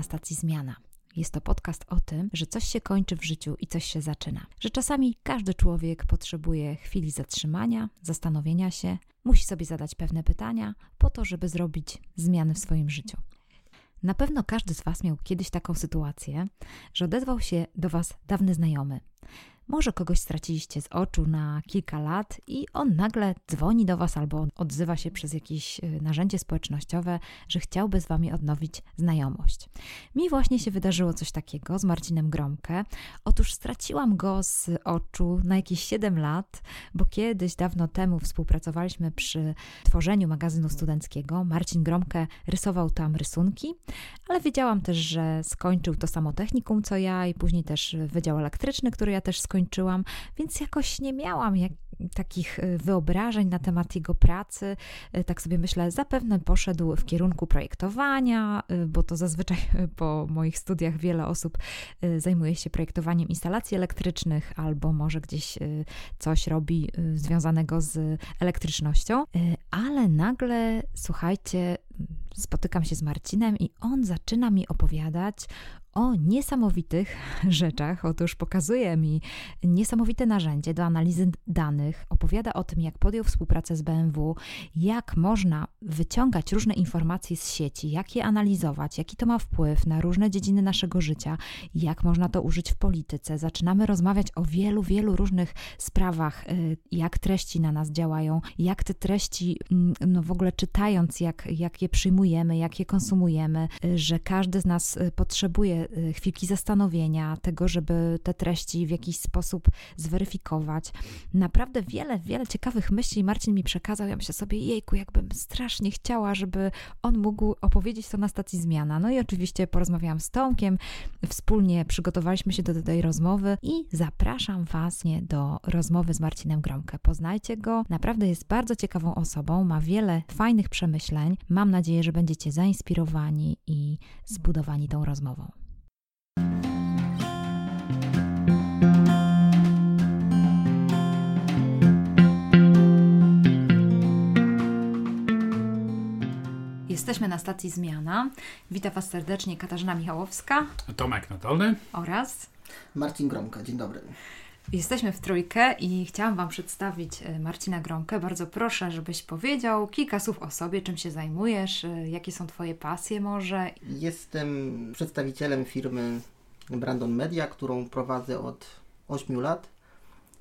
Na stacji Zmiana. Jest to podcast o tym, że coś się kończy w życiu i coś się zaczyna. Że czasami każdy człowiek potrzebuje chwili zatrzymania, zastanowienia się, musi sobie zadać pewne pytania po to, żeby zrobić zmiany w swoim życiu. Na pewno każdy z Was miał kiedyś taką sytuację, że odezwał się do Was dawny znajomy. Może kogoś straciliście z oczu na kilka lat i on nagle dzwoni do Was albo odzywa się przez jakieś y, narzędzie społecznościowe, że chciałby z Wami odnowić znajomość. Mi właśnie się wydarzyło coś takiego z Marcinem Gromkę. Otóż straciłam go z oczu na jakieś 7 lat, bo kiedyś dawno temu współpracowaliśmy przy tworzeniu magazynu studenckiego. Marcin Gromkę rysował tam rysunki, ale wiedziałam też, że skończył to samo technikum co ja i później też Wydział Elektryczny, który ja też skończyłam skończyłam, więc jakoś nie miałam jak, takich y, wyobrażeń na temat jego pracy. Y, tak sobie myślę, zapewne poszedł w kierunku projektowania, y, bo to zazwyczaj po moich studiach wiele osób zajmuje się projektowaniem instalacji elektrycznych albo może gdzieś coś robi związanego z elektrycznością, ale nagle, słuchajcie, spotykam się z Marcinem i on zaczyna mi opowiadać o niesamowitych rzeczach. Otóż pokazuje mi niesamowite narzędzie do analizy danych, opowiada o tym, jak podjął współpracę z BMW, jak można wyciągać różne informacje z sieci, jak je analizować, jaki to ma wpływ na różne dziedziny naszego życia, jak można to użyć w polityce. Zaczynamy rozmawiać o wielu, wielu różnych sprawach, y, jak treści na nas działają, jak te treści, mm, no w ogóle czytając, jak, jak je przyjmujemy, jak je konsumujemy, y, że każdy z nas y, potrzebuje chwilki zastanowienia, tego, żeby te treści w jakiś sposób zweryfikować. Naprawdę wiele, wiele ciekawych myśli Marcin mi przekazał. Ja myślę sobie, jejku, jakbym strasznie chciała, żeby on mógł opowiedzieć to na stacji Zmiana. No i oczywiście porozmawiałam z Tomkiem, wspólnie przygotowaliśmy się do tej rozmowy i zapraszam Was nie do rozmowy z Marcinem Gromkę. Poznajcie go, naprawdę jest bardzo ciekawą osobą, ma wiele fajnych przemyśleń. Mam nadzieję, że będziecie zainspirowani i zbudowani tą rozmową. Jesteśmy na stacji Zmiana. Witam Was serdecznie Katarzyna Michałowska. Tomek Nadolny. Oraz Marcin Gromka. Dzień dobry. Jesteśmy w trójkę i chciałam Wam przedstawić e, Marcina Gromkę. Bardzo proszę, żebyś powiedział kilka słów o sobie, czym się zajmujesz, e, jakie są Twoje pasje może. Jestem przedstawicielem firmy Brandon Media, którą prowadzę od 8 lat.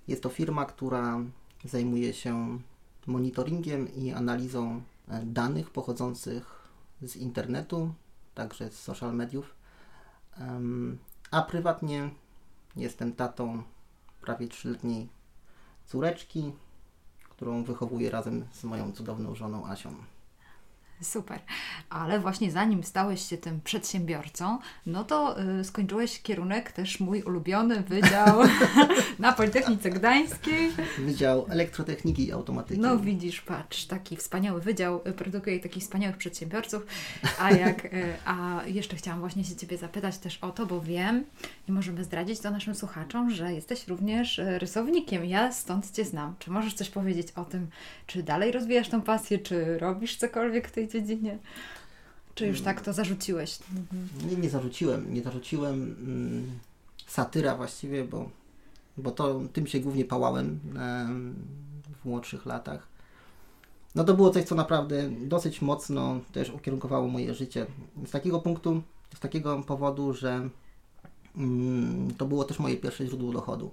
Jest to firma, która zajmuje się monitoringiem i analizą danych pochodzących z internetu, także z social mediów. A prywatnie jestem tatą prawie trzyletniej córeczki, którą wychowuję razem z moją cudowną żoną Asią. Super. Ale właśnie zanim stałeś się tym przedsiębiorcą, no to y, skończyłeś kierunek też mój ulubiony wydział na Politechnice Gdańskiej. Wydział Elektrotechniki i Automatyki. No widzisz, patrz, taki wspaniały wydział y, produkuje takich wspaniałych przedsiębiorców. A jak, y, a jeszcze chciałam właśnie się Ciebie zapytać też o to, bo wiem i możemy zdradzić to naszym słuchaczom, że jesteś również y, rysownikiem. Ja stąd Cię znam. Czy możesz coś powiedzieć o tym, czy dalej rozwijasz tą pasję, czy robisz cokolwiek w tej dziedzinie? Czy już tak to zarzuciłeś? Nie, nie zarzuciłem. Nie zarzuciłem mm, satyra właściwie, bo, bo to tym się głównie pałałem w młodszych latach. No to było coś, co naprawdę dosyć mocno też ukierunkowało moje życie. Z takiego punktu, z takiego powodu, że mm, to było też moje pierwsze źródło dochodu.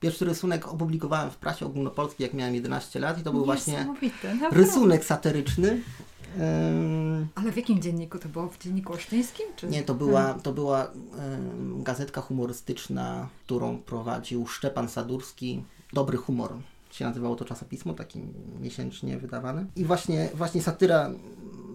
Pierwszy rysunek opublikowałem w prasie ogólnopolskiej, jak miałem 11 lat i to był właśnie rysunek satyryczny ale w jakim dzienniku to było? W dzienniku olsztyńskim? Czy... Nie, to była, to była gazetka humorystyczna, którą prowadził Szczepan Sadurski. Dobry humor się nazywało to czasopismo, taki miesięcznie wydawane. I właśnie, właśnie satyra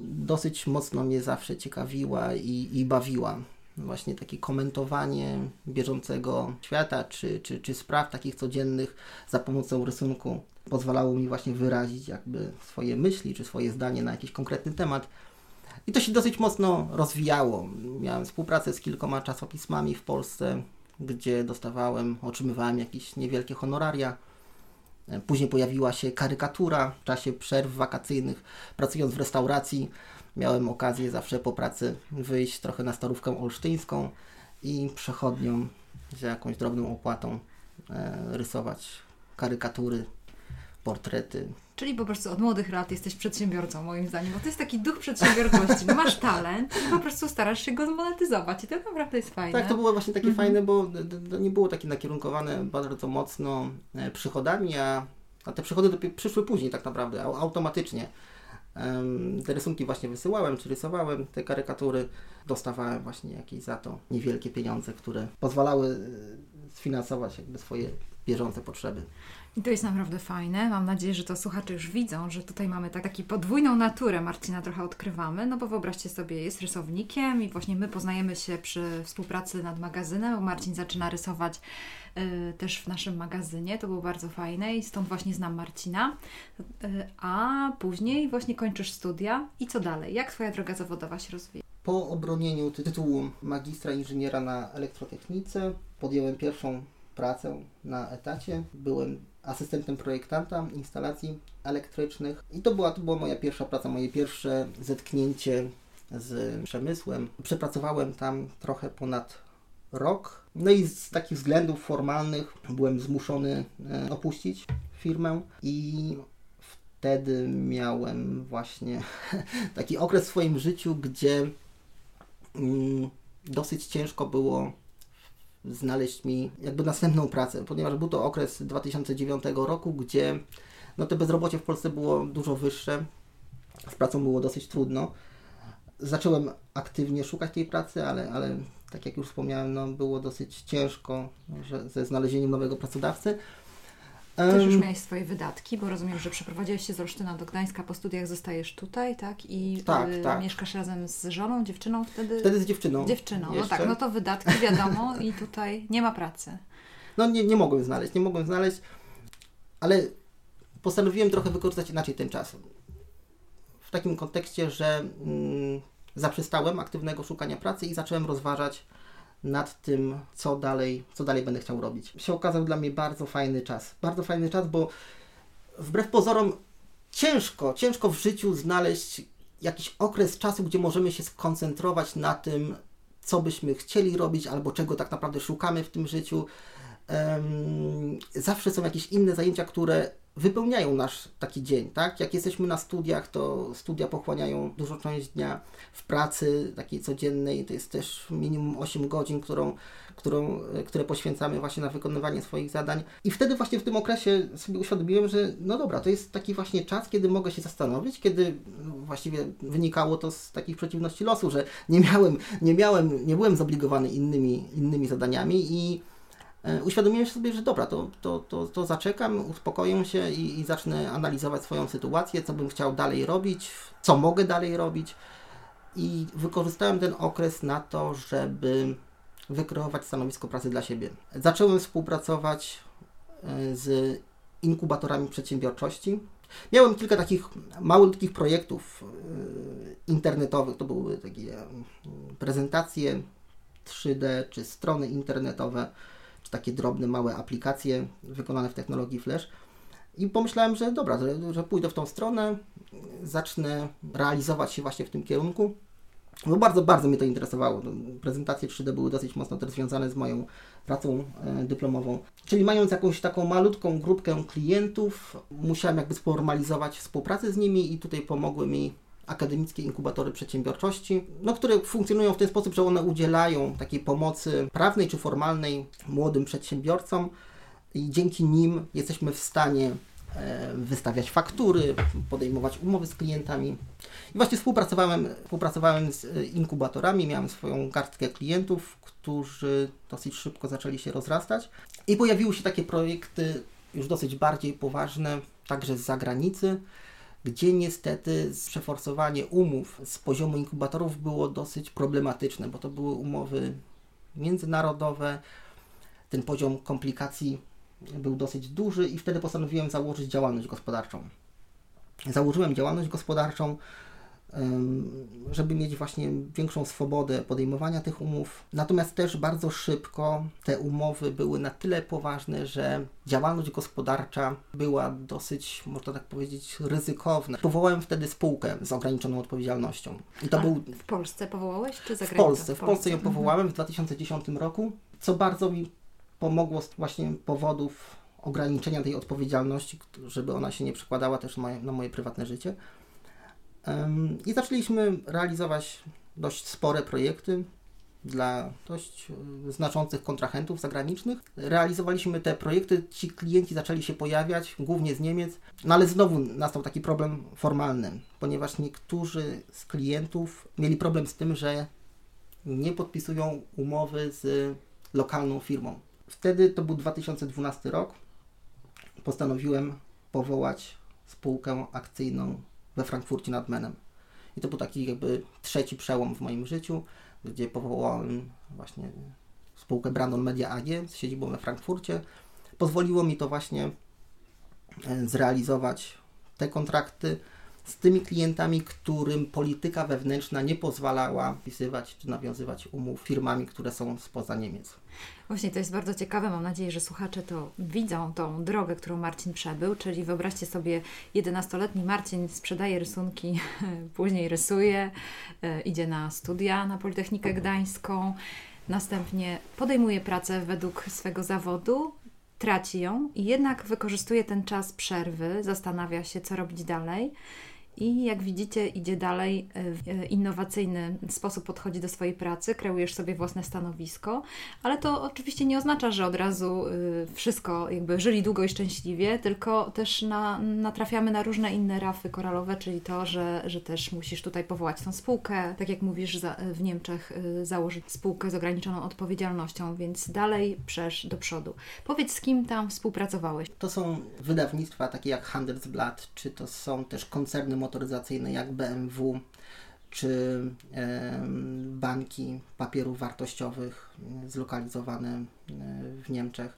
dosyć mocno mnie zawsze ciekawiła i, i bawiła. Właśnie takie komentowanie bieżącego świata czy, czy, czy spraw takich codziennych za pomocą rysunku pozwalało mi właśnie wyrazić jakby swoje myśli czy swoje zdanie na jakiś konkretny temat. I to się dosyć mocno rozwijało. Miałem współpracę z kilkoma czasopismami w Polsce, gdzie dostawałem, otrzymywałem jakieś niewielkie honoraria. Później pojawiła się karykatura w czasie przerw wakacyjnych. Pracując w restauracji, miałem okazję zawsze po pracy wyjść trochę na starówkę olsztyńską i przechodniom za jakąś drobną opłatą e, rysować karykatury, portrety. Czyli po prostu od młodych lat jesteś przedsiębiorcą, moim zdaniem, bo to jest taki duch przedsiębiorczości. No masz talent i po prostu starasz się go zmonetyzować i to naprawdę jest fajne. Tak, to było właśnie takie mhm. fajne, bo to nie było takie nakierunkowane bardzo mocno e, przychodami, a, a te przychody przyszły później tak naprawdę, automatycznie. Te rysunki właśnie wysyłałem, czy rysowałem, te karykatury, dostawałem właśnie jakieś za to niewielkie pieniądze, które pozwalały e, sfinansować jakby swoje bieżące potrzeby. I to jest naprawdę fajne. Mam nadzieję, że to słuchacze już widzą, że tutaj mamy tak, taki podwójną naturę Marcina trochę odkrywamy, no bo wyobraźcie sobie, jest rysownikiem i właśnie my poznajemy się przy współpracy nad magazynem, bo Marcin zaczyna rysować y, też w naszym magazynie, to było bardzo fajne i stąd właśnie znam Marcina. Y, a później właśnie kończysz studia i co dalej? Jak Twoja droga zawodowa się rozwija? Po obronieniu tytułu magistra inżyniera na elektrotechnice podjąłem pierwszą pracę na etacie. Byłem asystentem projektanta instalacji elektrycznych i to była, to była moja pierwsza praca, moje pierwsze zetknięcie z przemysłem. Przepracowałem tam trochę ponad rok. No i z takich względów formalnych byłem zmuszony e, opuścić firmę i wtedy miałem właśnie taki okres w swoim życiu, gdzie mm, dosyć ciężko było znaleźć mi jakby następną pracę, ponieważ był to okres 2009 roku, gdzie no to bezrobocie w Polsce było dużo wyższe, z pracą było dosyć trudno. Zacząłem aktywnie szukać tej pracy, ale, ale tak jak już wspomniałem, no, było dosyć ciężko że, ze znalezieniem nowego pracodawcy. Też już miałeś swoje wydatki, bo rozumiem, że przeprowadziłeś się z Olsztyna do Gdańska, po studiach zostajesz tutaj, tak? I tak, y, tak. mieszkasz razem z żoną, dziewczyną wtedy? Wtedy z dziewczyną. Dziewczyną, no tak, no to wydatki wiadomo i tutaj nie ma pracy. No nie, nie mogłem znaleźć, nie mogłem znaleźć, ale postanowiłem trochę wykorzystać inaczej ten czas. W takim kontekście, że mm, zaprzestałem aktywnego szukania pracy i zacząłem rozważać nad tym, co dalej, co dalej będę chciał robić. Się okazał dla mnie bardzo fajny czas. Bardzo fajny czas, bo wbrew pozorom ciężko, ciężko w życiu znaleźć jakiś okres czasu, gdzie możemy się skoncentrować na tym, co byśmy chcieli robić, albo czego tak naprawdę szukamy w tym życiu. Um, zawsze są jakieś inne zajęcia, które wypełniają nasz taki dzień, tak? Jak jesteśmy na studiach, to studia pochłaniają dużą część dnia w pracy takiej codziennej, to jest też minimum 8 godzin, którą, którą, które poświęcamy właśnie na wykonywanie swoich zadań. I wtedy właśnie w tym okresie sobie uświadomiłem, że no dobra, to jest taki właśnie czas, kiedy mogę się zastanowić, kiedy właściwie wynikało to z takich przeciwności losu, że nie miałem, nie miałem, nie byłem zobligowany innymi, innymi zadaniami i uświadomiłem sobie, że dobra, to, to, to, to zaczekam, uspokoję się i, i zacznę analizować swoją sytuację, co bym chciał dalej robić, co mogę dalej robić. I wykorzystałem ten okres na to, żeby wykreować stanowisko pracy dla siebie. Zacząłem współpracować e, z inkubatorami przedsiębiorczości. Miałem kilka takich małych projektów e, internetowych. To były takie prezentacje 3D czy strony internetowe takie drobne, małe aplikacje wykonane w technologii Flash. I pomyślałem, że dobra, że, że pójdę w tą stronę, zacznę realizować się właśnie w tym kierunku. Bo bardzo, bardzo mnie to interesowało. Prezentacje 3D były dosyć mocno też związane z moją pracą e, dyplomową. Czyli mając jakąś taką malutką grupkę klientów, musiałem jakby sformalizować współpracę z nimi i tutaj pomogły mi akademickie inkubatory przedsiębiorczości, no, które funkcjonują w ten sposób, że one udzielają takiej pomocy prawnej czy formalnej młodym przedsiębiorcom i dzięki nim jesteśmy w stanie e, wystawiać faktury, podejmować umowy z klientami. I właśnie współpracowałem, współpracowałem z e, inkubatorami, miałem swoją kartkę klientów, którzy dosyć szybko zaczęli się rozrastać i pojawiły się takie projekty już dosyć bardziej poważne, także z zagranicy, gdzie niestety przeforsowanie umów z poziomu inkubatorów było dosyć problematyczne, bo to były umowy międzynarodowe, ten poziom komplikacji był dosyć duży i wtedy postanowiłem założyć działalność gospodarczą. Założyłem działalność gospodarczą, żeby mieć właśnie większą swobodę podejmowania tych umów. Natomiast też bardzo szybko te umowy były na tyle poważne, że działalność gospodarcza była dosyć, można tak powiedzieć, ryzykowna. Powołałem wtedy spółkę z ograniczoną odpowiedzialnością. I to A był... W Polsce powołałeś, czy za W Polsce. W Polsce ją mhm. powołałem w 2010 roku, co bardzo mi pomogło z właśnie powodów ograniczenia tej odpowiedzialności, żeby ona się nie przekładała też na moje prywatne życie. I zaczęliśmy realizować dość spore projekty dla dość e, znaczących kontrahentów zagranicznych. Realizowaliśmy te projekty, ci klienci zaczęli się pojawiać, głównie z Niemiec, no ale znowu nastał taki problem formalny, ponieważ niektórzy z klientów mieli problem z tym, że nie podpisują umowy z lokalną firmą. Wtedy to był 2012 rok. Postanowiłem powołać spółkę akcyjną we Frankfurcie nad Menem. I to był taki jakby trzeci przełom w moim życiu, gdzie powołałem właśnie spółkę Brandon Media AG z siedzibą we Frankfurcie. Pozwoliło mi to właśnie e, zrealizować te kontrakty z tymi klientami, którym polityka wewnętrzna nie pozwalała wpisywać czy nawiązywać umów firmami, które są spoza Niemiec. Właśnie to jest bardzo ciekawe. Mam nadzieję, że słuchacze to widzą, tą drogę, którą Marcin przebył. Czyli wyobraźcie sobie, 11-letni Marcin sprzedaje rysunki, później rysuje, e, idzie na studia na Politechnikę Gdańską, następnie podejmuje pracę według swego zawodu, traci ją i jednak wykorzystuje ten czas przerwy, zastanawia się, co robić dalej i jak widzicie, idzie dalej e, w e, innowacyjny sposób podchodzi do swojej pracy, kreujesz sobie własne stanowisko, ale to oczywiście nie oznacza, że od razu e, wszystko jakby żyli długo i szczęśliwie, tylko też na, natrafiamy na różne inne rafy koralowe, czyli to, że, że też musisz tutaj powołać tą spółkę, tak jak mówisz, za, w Niemczech założyć spółkę z ograniczoną odpowiedzialnością, więc dalej przesz do przodu. Powiedz, z kim tam współpracowałeś? To są wydawnictwa takie jak Handelsblatt, czy to są też koncerny motoryzacyjne jak BMW czy banki papierów wartościowych zlokalizowane w Niemczech.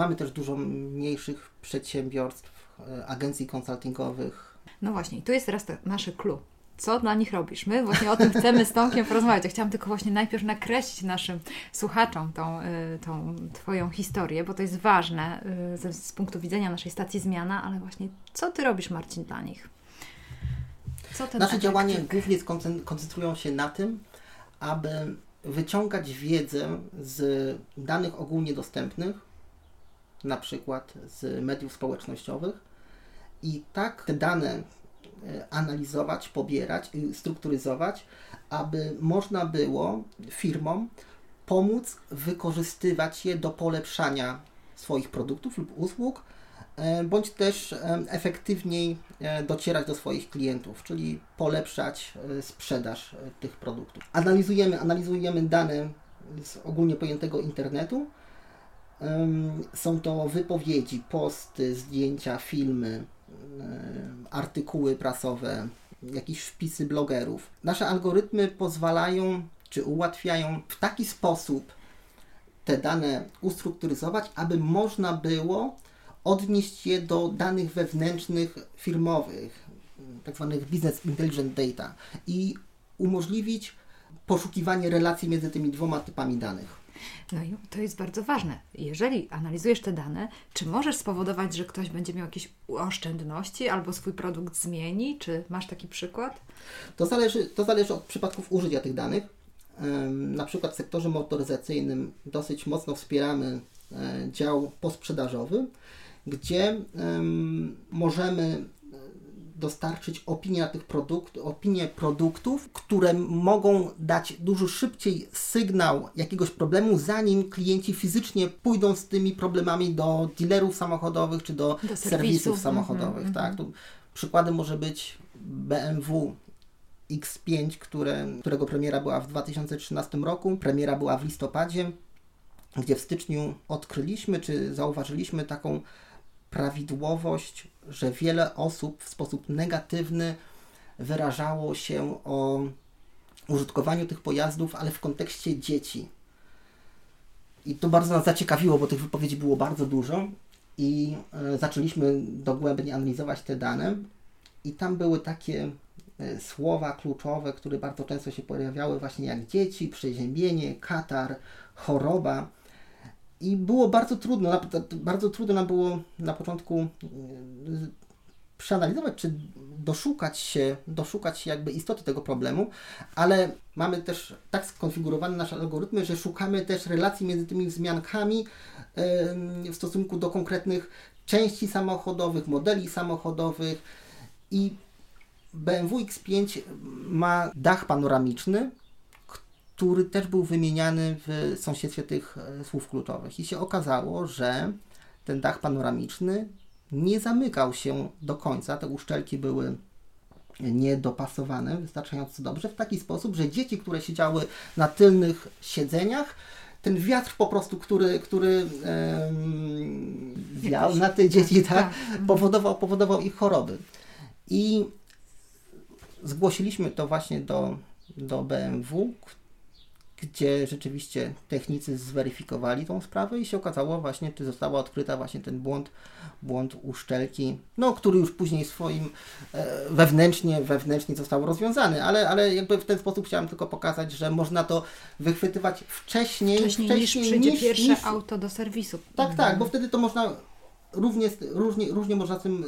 Mamy też dużo mniejszych przedsiębiorstw, e, agencji konsultingowych. No właśnie, i tu jest teraz nasze clue. Co dla nich robisz? My właśnie o tym chcemy z Tomkiem porozmawiać. Ja chciałam tylko właśnie najpierw nakreślić naszym słuchaczom tą, e, tą Twoją historię, bo to jest ważne e, z, punktu widzenia naszej stacji Zmiana, ale właśnie co Ty robisz, Marcin, dla nich? Nasze działania głównie koncentrują się na tym, aby wyciągać wiedzę z danych ogólnie dostępnych, na przykład z mediów społecznościowych i tak te dane analizować, pobierać i strukturyzować, aby można było firmom pomóc wykorzystywać je do polepszania swoich produktów lub usług, E, bądź też e, efektywniej e, docierać do swoich klientów, czyli polepszać sprzedaż tych produktów. Analizujemy, analizujemy dane z ogólnie pojętego internetu. Są to wypowiedzi, posty, zdjęcia, filmy, artykuły prasowe, jakieś wpisy blogerów. Nasze algorytmy pozwalają czy ułatwiają w taki sposób te dane ustrukturyzować, aby można było odnieść je do danych wewnętrznych firmowych, tak zwanych business intelligent data i umożliwić poszukiwanie relacji między tymi dwoma typami danych. No i to jest bardzo ważne. Jeżeli analizujesz te dane, czy możesz spowodować, że ktoś będzie miał jakieś oszczędności albo swój produkt zmieni? Czy masz taki przykład? To zależy, to zależy od przypadków użycia tych danych. Na przykład w sektorze motoryzacyjnym dosyć mocno wspieramy e, dział posprzedażowy gdzie możemy dostarczyć opinie na tych produkt, opinie produktów, które mogą dać dużo szybciej sygnał jakiegoś problemu, zanim klienci fizycznie pójdą z tymi problemami do dealerów samochodowych czy do, do serwisów samochodowych. Mm -hmm. tak? Tu przykładem może być BMW X5, które, którego premiera była w 2013 roku. Premiera była w listopadzie, gdzie w styczniu odkryliśmy czy zauważyliśmy taką prawidłowość, że wiele osób w sposób negatywny wyrażało się o użytkowaniu tych pojazdów, ale w kontekście dzieci. I to bardzo nas zaciekawiło, bo tych wypowiedzi było bardzo dużo i e, zaczęliśmy dogłębnie analizować te dane i tam były takie e, słowa kluczowe, które bardzo często się pojawiały właśnie jak dzieci, przeziębienie, katar, choroba. I było bardzo trudno, bardzo trudno nam było na początku e, przeanalizować, czy doszukać się, doszukać się jakby istoty tego problemu, ale mamy też tak skonfigurowane nasze algorytmy, że szukamy też relacji między tymi wzmiankami w stosunku do konkretnych części samochodowych, modeli samochodowych. I BMW X5 ma dach panoramiczny, który też był wymieniany w sąsiedztwie tych e, słów kluczowych. I się okazało, że ten dach panoramiczny nie zamykał się do końca, te uszczelki były niedopasowane wystarczająco dobrze, w taki sposób, że dzieci, które siedziały na tylnych siedzeniach, ten wiatr po prostu, który, który um, wiał na te dzieci, tak, tak, tak, powodował, powodował ich choroby. I zgłosiliśmy to właśnie do, do BMW, gdzie rzeczywiście technicy zweryfikowali tą sprawę i się okazało właśnie, czy została odkryta właśnie ten błąd, błąd uszczelki, no, który już później swoim e, wewnętrznie, wewnętrznie został rozwiązany, ale, ale jakby w ten sposób chciałem tylko pokazać, że można to wychwytywać wcześniej, wcześniej, wcześniej niż przyjdzie niż, pierwsze niż... auto do serwisu. Tak, tak, bo wtedy to można równie, różnie, różnie można z tym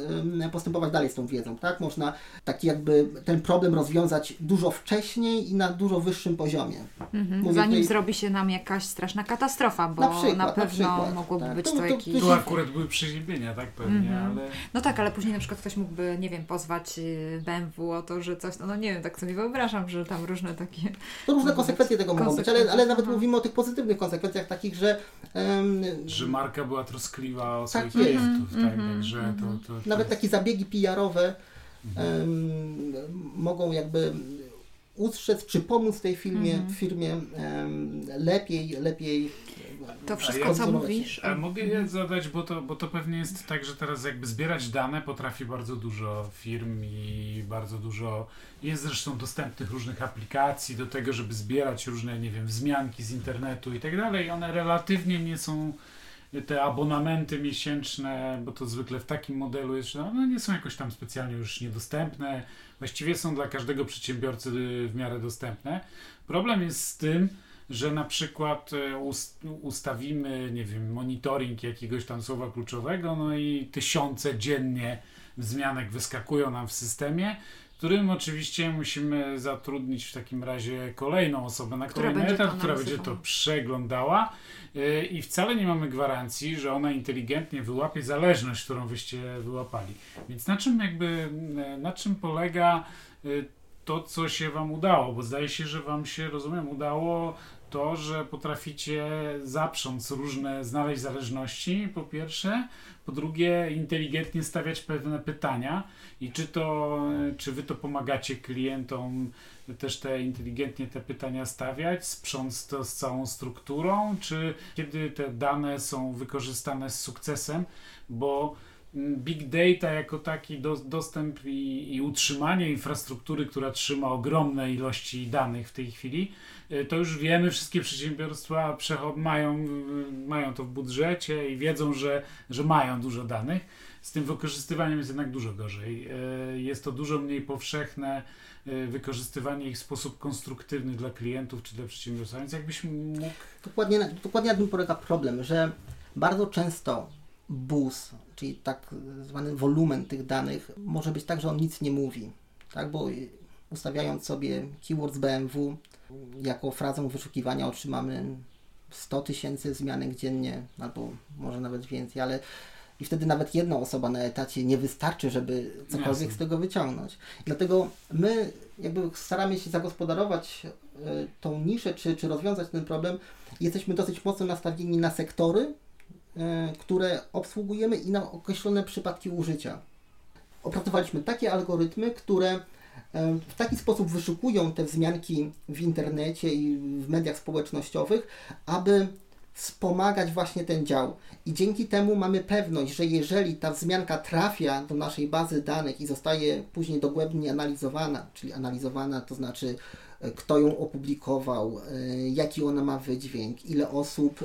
postępować dalej z tą wiedzą, tak? Można taki jakby ten problem rozwiązać dużo wcześniej i na dużo wyższym poziomie. Mhm. Zanim tutaj... zrobi się nam jakaś straszna katastrofa, bo na, przykład, na pewno na przykład, mogłoby tak. być to, to, jakiś... Tu akurat były przeziębienia, tak pewnie, mhm. ale... No tak, ale później na przykład ktoś mógłby, nie wiem, pozwać y, BMW o to, że coś, no, no nie wiem, tak sobie wyobrażam, że tam różne takie... To różne konsekwencje tego mogą być, ale, ale nawet mówimy o tych pozytywnych konsekwencjach takich, że... Um... Że marka była troskliwa o tak swoich klientów, mm, tak, mm, także to, mhm. to, to, Nawet takie zabiegi PR-owe um, mogą jakby ustrzec czy pomóc tej firmie, mhm. firmie um, lepiej, lepiej to wszystko, co mówisz. A mogę je zadać, bo to, bo to pewnie jest tak, że teraz jakby zbierać dane potrafi bardzo dużo firm i bardzo dużo jest zresztą dostępnych różnych aplikacji do tego, żeby zbierać różne, nie wiem, wzmianki z internetu i tak dalej. One relatywnie nie są te abonamenty miesięczne, bo to zwykle w takim modelu jest, że one nie są jakoś tam specjalnie już niedostępne. Właściwie są dla każdego przedsiębiorcy w miarę dostępne. Problem jest z tym, że na przykład e, ustawimy, nie wiem, monitoring jakiegoś tam słowa kluczowego, no i tysiące dziennie wzmianek wyskakują nam w systemie, którym oczywiście musimy zatrudnić w takim razie kolejną osobę na kolejny etap, która będzie to przeglądała e, i wcale nie mamy gwarancji, że ona inteligentnie wyłapie zależność, którą wyście wyłapali. Więc na czym jakby, e, na czym polega e, to, co się Wam udało? Bo zdaje się, że Wam się, rozumiem, udało to, że potraficie zaprząc różne, znaleźć zależności, po pierwsze, po drugie, inteligentnie stawiać pewne pytania. I czy to, czy wy to pomagacie klientom też te inteligentnie te pytania stawiać, sprząc to z całą strukturą, czy kiedy te dane są wykorzystane z sukcesem, bo big data jako taki do, dostęp i, i, utrzymanie infrastruktury, która trzyma ogromne ilości danych w tej chwili, y, to już wiemy, wszystkie przedsiębiorstwa mają, y, mają to w budżecie i wiedzą, że, że mają dużo danych. Z tym wykorzystywaniem jest jednak dużo gorzej. Y, jest to dużo mniej powszechne wykorzystywanie ich w sposób konstruktywny dla klientów czy dla przedsiębiorstwa. Więc jakbyś mógł. Dokładnie, dokładnie na tym polega problem, że bardzo często bus, czyli tak zwany wolumen tych danych, może być tak, że on nic nie mówi, tak, bo ustawiając sobie keywords BMW jako frazę wyszukiwania otrzymamy 100 tysięcy zmianek dziennie, albo może nawet więcej, ale i wtedy nawet jedna osoba na etacie nie wystarczy, żeby cokolwiek Jasne. z tego wyciągnąć. Dlatego my jakby staramy się zagospodarować y, tą niszę, czy, czy rozwiązać ten problem. Jesteśmy dosyć mocno nastawieni na sektory, E, które obsługujemy i na określone przypadki użycia. Opracowaliśmy takie algorytmy, które e, w taki sposób wyszukują te wzmianki w internecie i w mediach społecznościowych, aby wspomagać właśnie ten dział. I dzięki temu mamy pewność, że jeżeli ta wzmianka trafia do naszej bazy danych i zostaje później dogłębnie analizowana, czyli analizowana to znaczy kto ją opublikował, jaki ona ma wydźwięk, ile osób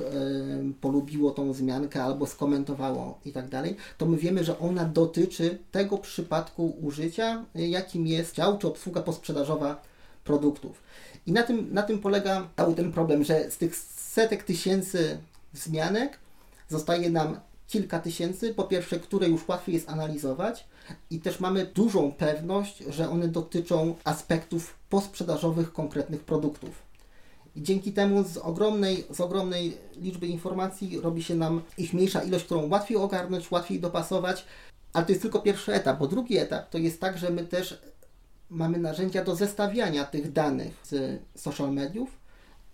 polubiło tą zmiankę albo skomentowało i tak dalej, to my wiemy, że ona dotyczy tego przypadku użycia, jakim jest dział czy obsługa posprzedażowa produktów. I na tym, na tym polega cały ten problem, że z tych setek tysięcy wzmianek zostaje nam kilka tysięcy, po pierwsze, które już łatwiej jest analizować i też mamy dużą pewność, że one dotyczą aspektów posprzedażowych konkretnych produktów. I dzięki temu z ogromnej, z ogromnej liczby informacji robi się nam ich mniejsza ilość, którą łatwiej ogarnąć, łatwiej dopasować, ale to jest tylko pierwszy etap, bo drugi etap to jest tak, że my też mamy narzędzia do zestawiania tych danych z social mediów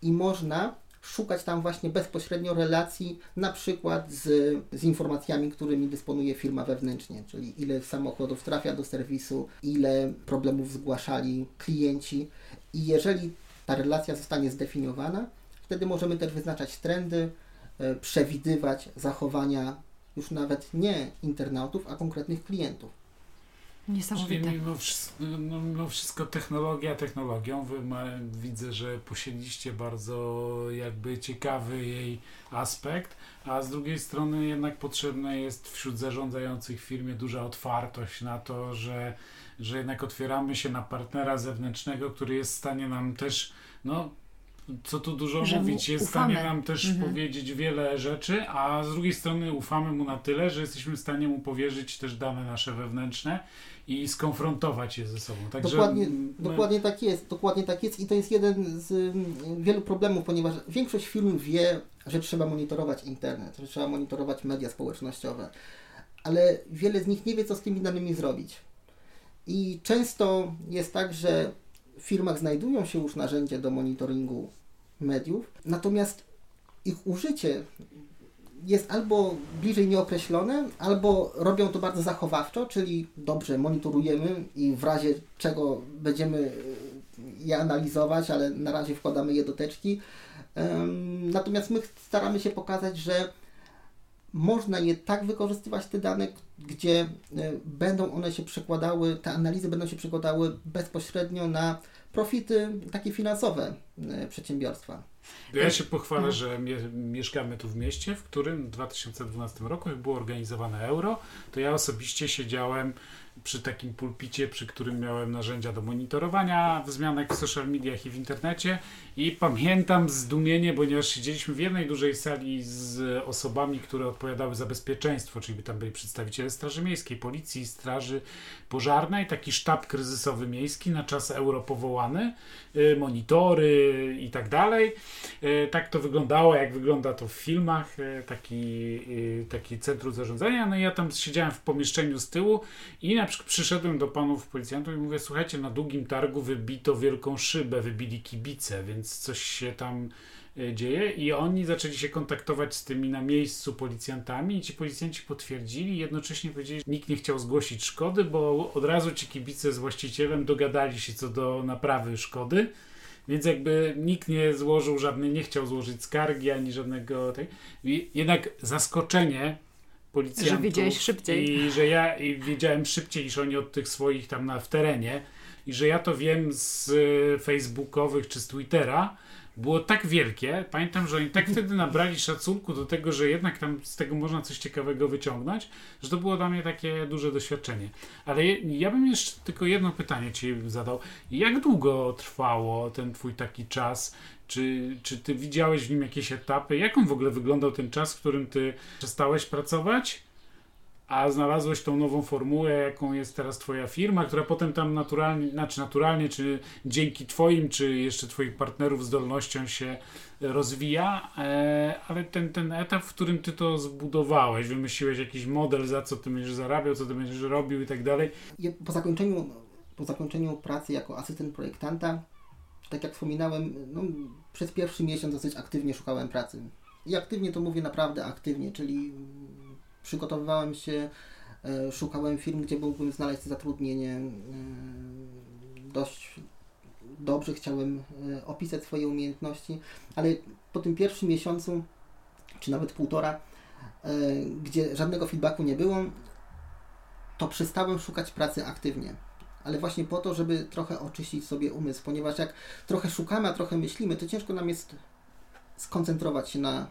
i można szukać tam właśnie bezpośrednio relacji, na przykład z, z informacjami, którymi dysponuje firma wewnętrznie, czyli ile samochodów trafia do serwisu, ile problemów zgłaszali klienci. I jeżeli ta relacja zostanie zdefiniowana, wtedy możemy też wyznaczać trendy, e, przewidywać zachowania już nawet nie internautów, a konkretnych klientów. Niesamowite. Czyli mimo wszystko, no, mimo wszystko technologia technologią. Wy ma, widzę, że posiedliście bardzo jakby ciekawy jej aspekt, a z drugiej strony jednak potrzebna jest wśród zarządzających w firmie duża otwartość na to, że, że jednak otwieramy się na partnera zewnętrznego, który jest w stanie nam też no, co tu dużo że mówić, jest w stanie nam też mhm. powiedzieć wiele rzeczy, a z drugiej strony ufamy mu na tyle, że jesteśmy w stanie mu powierzyć też dane nasze wewnętrzne i skonfrontować je ze sobą. Także dokładnie, my... dokładnie tak jest, dokładnie tak jest i to jest jeden z wielu problemów, ponieważ większość firm wie, że trzeba monitorować internet, że trzeba monitorować media społecznościowe, ale wiele z nich nie wie, co z tymi danymi zrobić. I często jest tak, że w firmach znajdują się już narzędzia do monitoringu mediów, natomiast ich użycie jest albo bliżej nieokreślone, albo robią to bardzo zachowawczo, czyli dobrze monitorujemy i w razie czego będziemy je analizować, ale na razie wkładamy je do teczki. Natomiast my staramy się pokazać, że można je tak wykorzystywać, te dane, gdzie e, będą one się przekładały, te analizy będą się przekładały bezpośrednio na profity takie finansowe e, przedsiębiorstwa. Ja się pochwalę, mhm. że mie mieszkamy tu w mieście, w którym w 2012 roku, jak było organizowane euro, to ja osobiście siedziałem przy takim pulpicie, przy którym miałem narzędzia do monitorowania wzmianek w social mediach i w internecie i pamiętam zdumienie, ponieważ siedzieliśmy w jednej dużej sali z osobami, które odpowiadały za bezpieczeństwo, czyli tam byli przedstawiciele Straży Miejskiej, Policji, Straży Pożarnej, taki sztab kryzysowy miejski na czas euro powołany, y, monitory i tak dalej. Y, tak to wyglądało, jak wygląda to w filmach, y, taki, taki centrum zarządzania. No i ja tam siedziałem w pomieszczeniu z tyłu i na przykład przyszedłem do panów policjantów i mówię, słuchajcie, na długim targu wybito wielką szybę, wybili kibice, więc coś się tam e, dzieje i oni zaczęli się kontaktować z tymi na miejscu policjantami i ci policjanci potwierdzili jednocześnie powiedzieli, że nikt nie chciał zgłosić szkody, bo od razu ci kibice z właścicielem dogadali się co do naprawy szkody. Więc jakby nikt nie złożył żadnej, nie chciał złożyć skargi ani żadnego tej. Jednak zaskoczenie policjantów. Że wiedziałeś szybciej. I że ja i wiedziałem szybciej niż oni od tych swoich tam na, w terenie. I że ja to wiem z e, facebookowych czy z Twittera, było tak wielkie. Pamiętam, że oni tak wtedy nabrali szacunku do tego, że jednak tam z tego można coś ciekawego wyciągnąć, że to było dla mnie takie duże doświadczenie. Ale ja bym jeszcze tylko jedno pytanie Ci zadał. Jak długo trwało ten Twój taki czas? Czy, czy Ty widziałeś w nim jakieś etapy? Jak on w ogóle wyglądał ten czas, w którym Ty przestałeś pracować? a znalazłeś tą nową formułę, jaką jest teraz Twoja firma, która potem tam naturalnie, znaczy naturalnie, czy dzięki Twoim, czy jeszcze Twoich partnerów zdolnością się rozwija, e, ale ten, ten etap, w którym Ty to zbudowałeś, wymyśliłeś jakiś model, za co Ty będziesz zarabiał, co Ty będziesz robił i tak dalej. Po zakończeniu, po zakończeniu pracy jako asystent projektanta, tak jak wspominałem, no, przez pierwszy miesiąc dosyć aktywnie szukałem pracy. I aktywnie to mówię naprawdę aktywnie, czyli przygotowywałem się, e, szukałem firm, gdzie mógłbym znaleźć zatrudnienie. E, dość dobrze chciałem e, opisać swoje umiejętności, ale po tym pierwszym miesiącu, czy nawet półtora, gdzie żadnego feedbacku nie było, to przestałem szukać pracy aktywnie. Ale właśnie po to, żeby trochę oczyścić sobie umysł, ponieważ jak trochę szukamy, a trochę myślimy, to ciężko nam jest skoncentrować się na,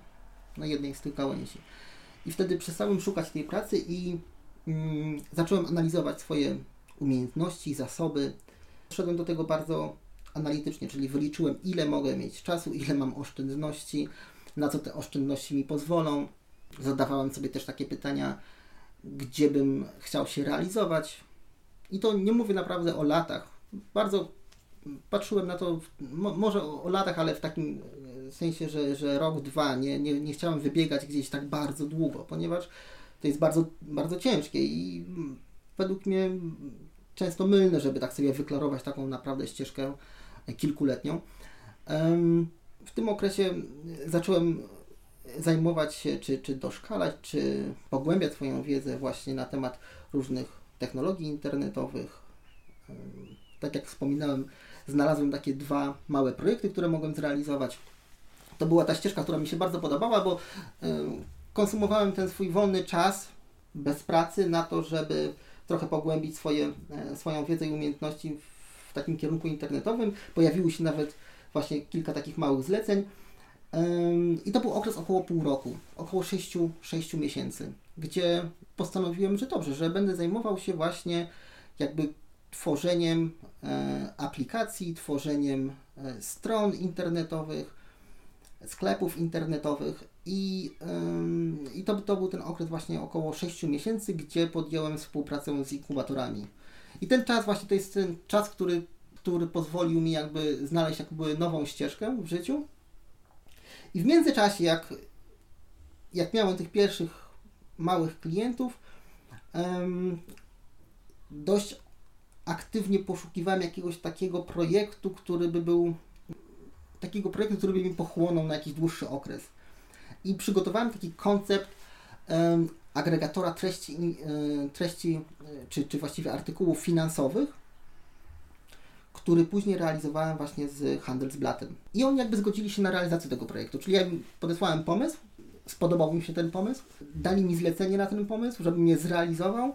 na jednej z tych gałęzi. I wtedy przestałem szukać tej pracy i mm, zacząłem analizować swoje umiejętności, zasoby. Szedłem do tego bardzo analitycznie, czyli wyliczyłem, ile mogę mieć czasu, ile mam oszczędności, na co te oszczędności mi pozwolą. Zadawałem sobie też takie pytania, gdzie bym chciał się realizować. I to nie mówię naprawdę o latach. Bardzo patrzyłem na to, mo, może o, latach, ale w takim e, sensie, że, że rok, dwa. Nie, nie, nie chciałem wybiegać gdzieś tak bardzo długo, ponieważ to jest bardzo, bardzo ciężkie i według mnie często mylne, żeby tak sobie wyklarować taką naprawdę ścieżkę kilkuletnią. W tym okresie zacząłem zajmować się, czy, czy doszkalać, czy pogłębiać swoją wiedzę właśnie na temat różnych technologii internetowych. Tak jak wspominałem, znalazłem takie dwa małe projekty, które mogłem zrealizować. To była ta ścieżka, która mi się bardzo podobała, bo konsumowałem ten swój wolny czas bez pracy na to, żeby trochę pogłębić swoje, e, swoją wiedzę i umiejętności w takim kierunku internetowym. Pojawiły się nawet właśnie kilka takich małych zleceń. I to był okres około pół roku, około 6, 6 miesięcy, gdzie postanowiłem, że dobrze, że będę zajmował się właśnie jakby tworzeniem e, aplikacji, tworzeniem e, stron internetowych, sklepów internetowych i, i to, to był ten okres właśnie około 6 miesięcy, gdzie podjąłem współpracę z inkubatorami. I ten czas właśnie to jest ten czas, który, który pozwolił mi jakby znaleźć jakby nową ścieżkę w życiu. I w międzyczasie, jak, jak miałem tych pierwszych małych klientów, dość aktywnie poszukiwałem jakiegoś takiego projektu, który by był takiego projektu, który by mi pochłonął na jakiś dłuższy okres. I przygotowałem taki koncept agregatora treści, treści czy, czy właściwie artykułów finansowych, który później realizowałem właśnie z Handelsblattem. I oni jakby zgodzili się na realizację tego projektu, czyli ja im podesłałem pomysł, spodobał mi się ten pomysł, dali mi zlecenie na ten pomysł, żebym je zrealizował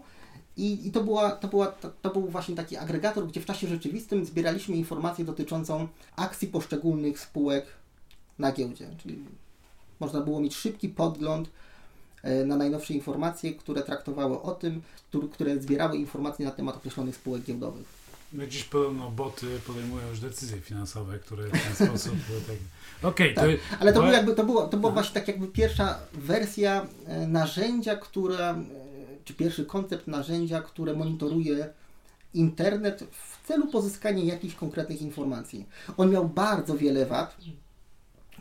i, i to, była, to, była, to, to, był właśnie taki agregator, gdzie w czasie rzeczywistym zbieraliśmy informacje dotyczącą akcji poszczególnych spółek na giełdzie. Czyli można było mieć szybki podgląd e, na najnowsze informacje, które traktowały o tym, które zbierały informacje na temat określonych spółek giełdowych. No dziś podobno boty podejmują już decyzje finansowe, które w ten sposób... tak... Okej, okay, tak, Ale to, był jakby, to, było, to była właśnie tak jakby pierwsza wersja e, narzędzia, która, e, czy pierwszy koncept narzędzia, które monitoruje internet w celu pozyskania jakichś konkretnych informacji. On miał bardzo wiele wad,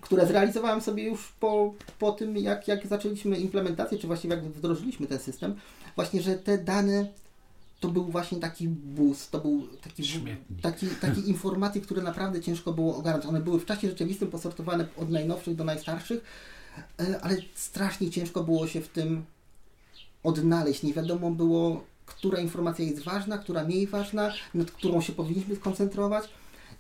które zrealizowałem sobie już po, po tym, jak, jak zaczęliśmy implementację, czy właściwie jak wdrożyliśmy ten system, właśnie, że te dane to był właśnie taki bus, to był taki, taki, taki informacje, które naprawdę ciężko było ogarnąć. One były w czasie rzeczywistym posortowane od najnowszych do najstarszych, e, ale strasznie ciężko było się w tym odnaleźć. Nie wiadomo było, która informacja jest ważna, która mniej ważna, nad którą się powinniśmy skoncentrować.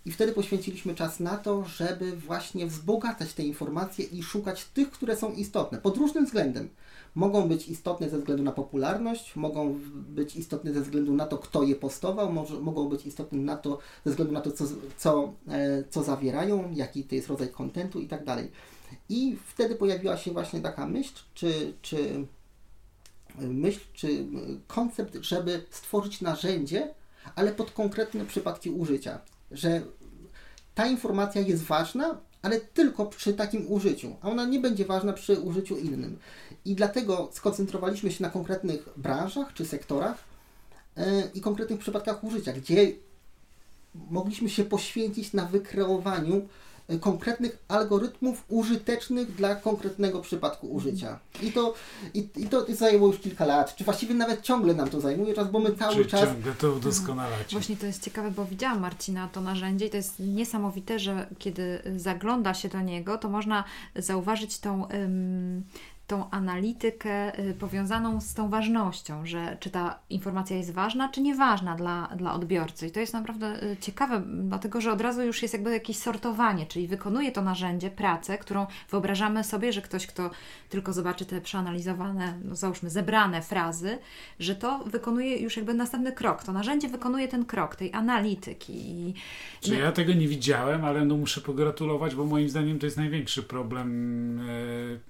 I wtedy poświęciliśmy czas na to, żeby właśnie wzbogacać te informacje i szukać tych, które są istotne pod różnym względem. Mogą być istotne ze względu na popularność, mogą być istotne ze względu na to, kto je postował, może, mogą być istotne na to, ze względu na to, co, co, e, co zawierają, jaki to jest rodzaj kontentu i tak dalej. I wtedy pojawiła się właśnie taka myśl, czy, czy myśl, czy koncept, żeby stworzyć narzędzie, ale pod konkretne przypadki użycia że ta informacja jest ważna, ale tylko przy takim użyciu, a ona nie będzie ważna przy użyciu innym. I dlatego skoncentrowaliśmy się na konkretnych branżach czy sektorach yy, i konkretnych przypadkach użycia, gdzie mogliśmy się poświęcić na wykreowaniu konkretnych algorytmów użytecznych dla konkretnego przypadku użycia. I to, i, i to zajęło już kilka lat, czy właściwie nawet ciągle nam to zajmuje czas, bo my cały czy czas... ciągle to udoskonalać. Właśnie to jest ciekawe, bo widziałam Marcina to narzędzie i to jest niesamowite, że kiedy zagląda się do niego, to można zauważyć tą... Um, tą analitykę y, powiązaną z tą ważnością, że czy ta informacja jest ważna, czy nieważna dla, dla odbiorcy. I to jest naprawdę y, ciekawe, dlatego że od razu już jest jakby jakieś sortowanie, czyli wykonuje to narzędzie pracę, którą wyobrażamy sobie, że ktoś, kto tylko zobaczy te przeanalizowane, no załóżmy zebrane frazy, że to wykonuje już jakby następny krok. To narzędzie wykonuje ten krok tej analityki. I... Czy ja tego nie widziałem, ale no muszę pogratulować, bo moim zdaniem to jest największy problem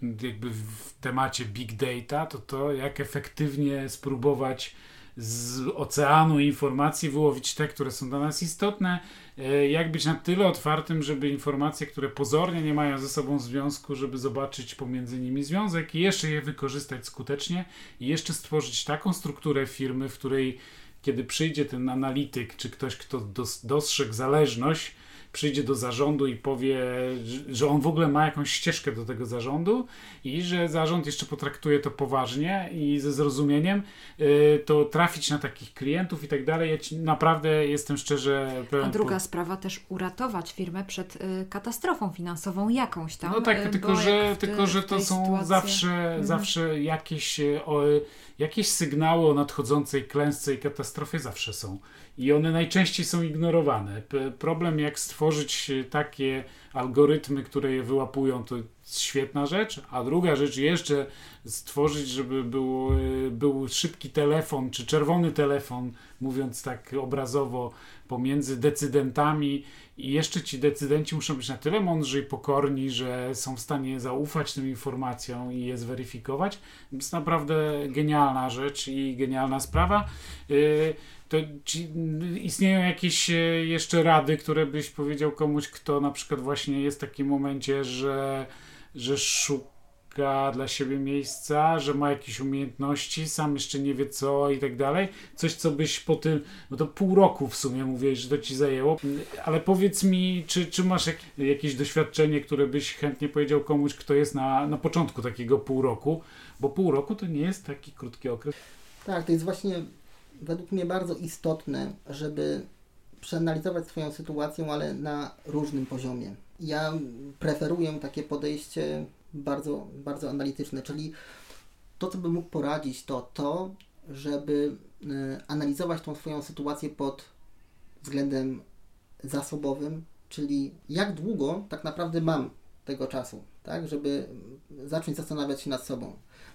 e, jakby w temacie big data, to to jak efektywnie spróbować z oceanu informacji wyłowić te, które są dla nas istotne, e, jak być na tyle otwartym, żeby informacje, które pozornie nie mają ze sobą związku, żeby zobaczyć pomiędzy nimi związek i jeszcze je wykorzystać skutecznie i jeszcze stworzyć taką strukturę firmy, w której kiedy przyjdzie ten analityk, czy ktoś, kto dostrzegł zależność, przyjdzie do zarządu i powie, że on w ogóle ma jakąś ścieżkę do tego zarządu i że zarząd jeszcze potraktuje to poważnie i ze zrozumieniem, y, to trafić na takich klientów i tak dalej. Ja naprawdę jestem szczerze. A druga po... sprawa też uratować firmę przed y, katastrofą finansową jakąś tam. No tak, y, tylko że, tylko że to są sytuacji... zawsze, mhm. zawsze jakieś, o, jakieś sygnały o nadchodzącej klęsce i katastrofie zawsze są i one najczęściej są ignorowane. Problem jak stworzyć takie algorytmy, które je wyłapują, to świetna rzecz, a druga rzecz jeszcze stworzyć, żeby był, był szybki telefon, czy czerwony telefon, mówiąc tak obrazowo, pomiędzy decydentami i jeszcze ci decydenci muszą być na tyle mądrzy i pokorni, że są w stanie zaufać tym informacjom i je zweryfikować. To jest naprawdę genialna rzecz i genialna sprawa. Yy, to istnieją jakieś e, jeszcze rady, które byś powiedział komuś, kto na przykład właśnie jest w takim momencie, że, że szuka dla siebie miejsca, że ma jakieś umiejętności, sam jeszcze nie wie co i tak dalej. Coś, co byś po tym, no to pół roku w sumie mówiłeś, że to ci zajęło, ale powiedz mi, czy, czy masz jak, jakieś doświadczenie, które byś chętnie powiedział komuś, kto jest na, na początku takiego pół roku, bo pół roku to nie jest taki krótki okres. Tak, to jest właśnie według mnie bardzo istotne, żeby przeanalizować swoją sytuację, ale na różnym poziomie. Ja preferuję takie podejście bardzo, bardzo analityczne, czyli to, co bym mógł poradzić, to to, żeby y, analizować tą swoją sytuację pod względem zasobowym, czyli jak długo tak naprawdę mam tego czasu, tak, żeby zacząć zastanawiać się nad sobą.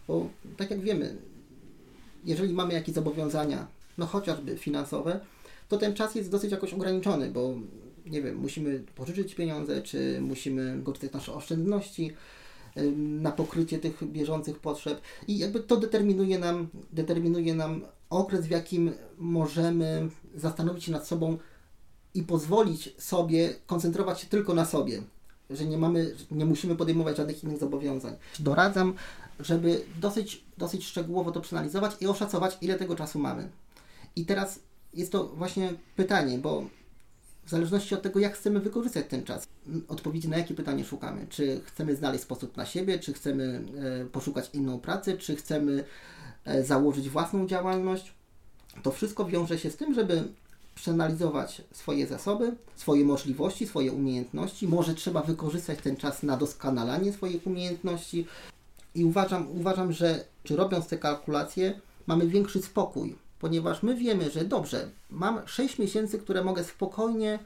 Bo tak jak wiemy, jeżeli mamy jakieś zobowiązania no chociażby finansowe, to ten czas jest dosyć jakoś ograniczony, bo nie wiem, musimy pożyczyć pieniądze, czy musimy korzystać z naszych oszczędności na pokrycie tych bieżących potrzeb i jakby to determinuje nam, determinuje nam okres, w jakim możemy zastanowić się nad sobą i pozwolić sobie koncentrować się tylko na sobie, że nie mamy, nie musimy podejmować żadnych innych zobowiązań. Doradzam, żeby dosyć, dosyć szczegółowo to przeanalizować i oszacować, ile tego czasu mamy. I teraz jest to właśnie pytanie, bo w zależności od tego, jak chcemy wykorzystać ten czas, odpowiedzi na jakie pytanie szukamy. Czy chcemy znaleźć sposób na siebie, czy chcemy e, poszukać inną pracę, czy chcemy e, założyć własną działalność. To wszystko wiąże się z tym, żeby przeanalizować swoje zasoby, swoje możliwości, swoje umiejętności. Może trzeba wykorzystać ten czas na doskonalanie swoich umiejętności. I uważam, uważam że czy robiąc te kalkulacje, mamy większy spokój ponieważ my wiemy, że dobrze, mam 6 miesięcy, które mogę spokojnie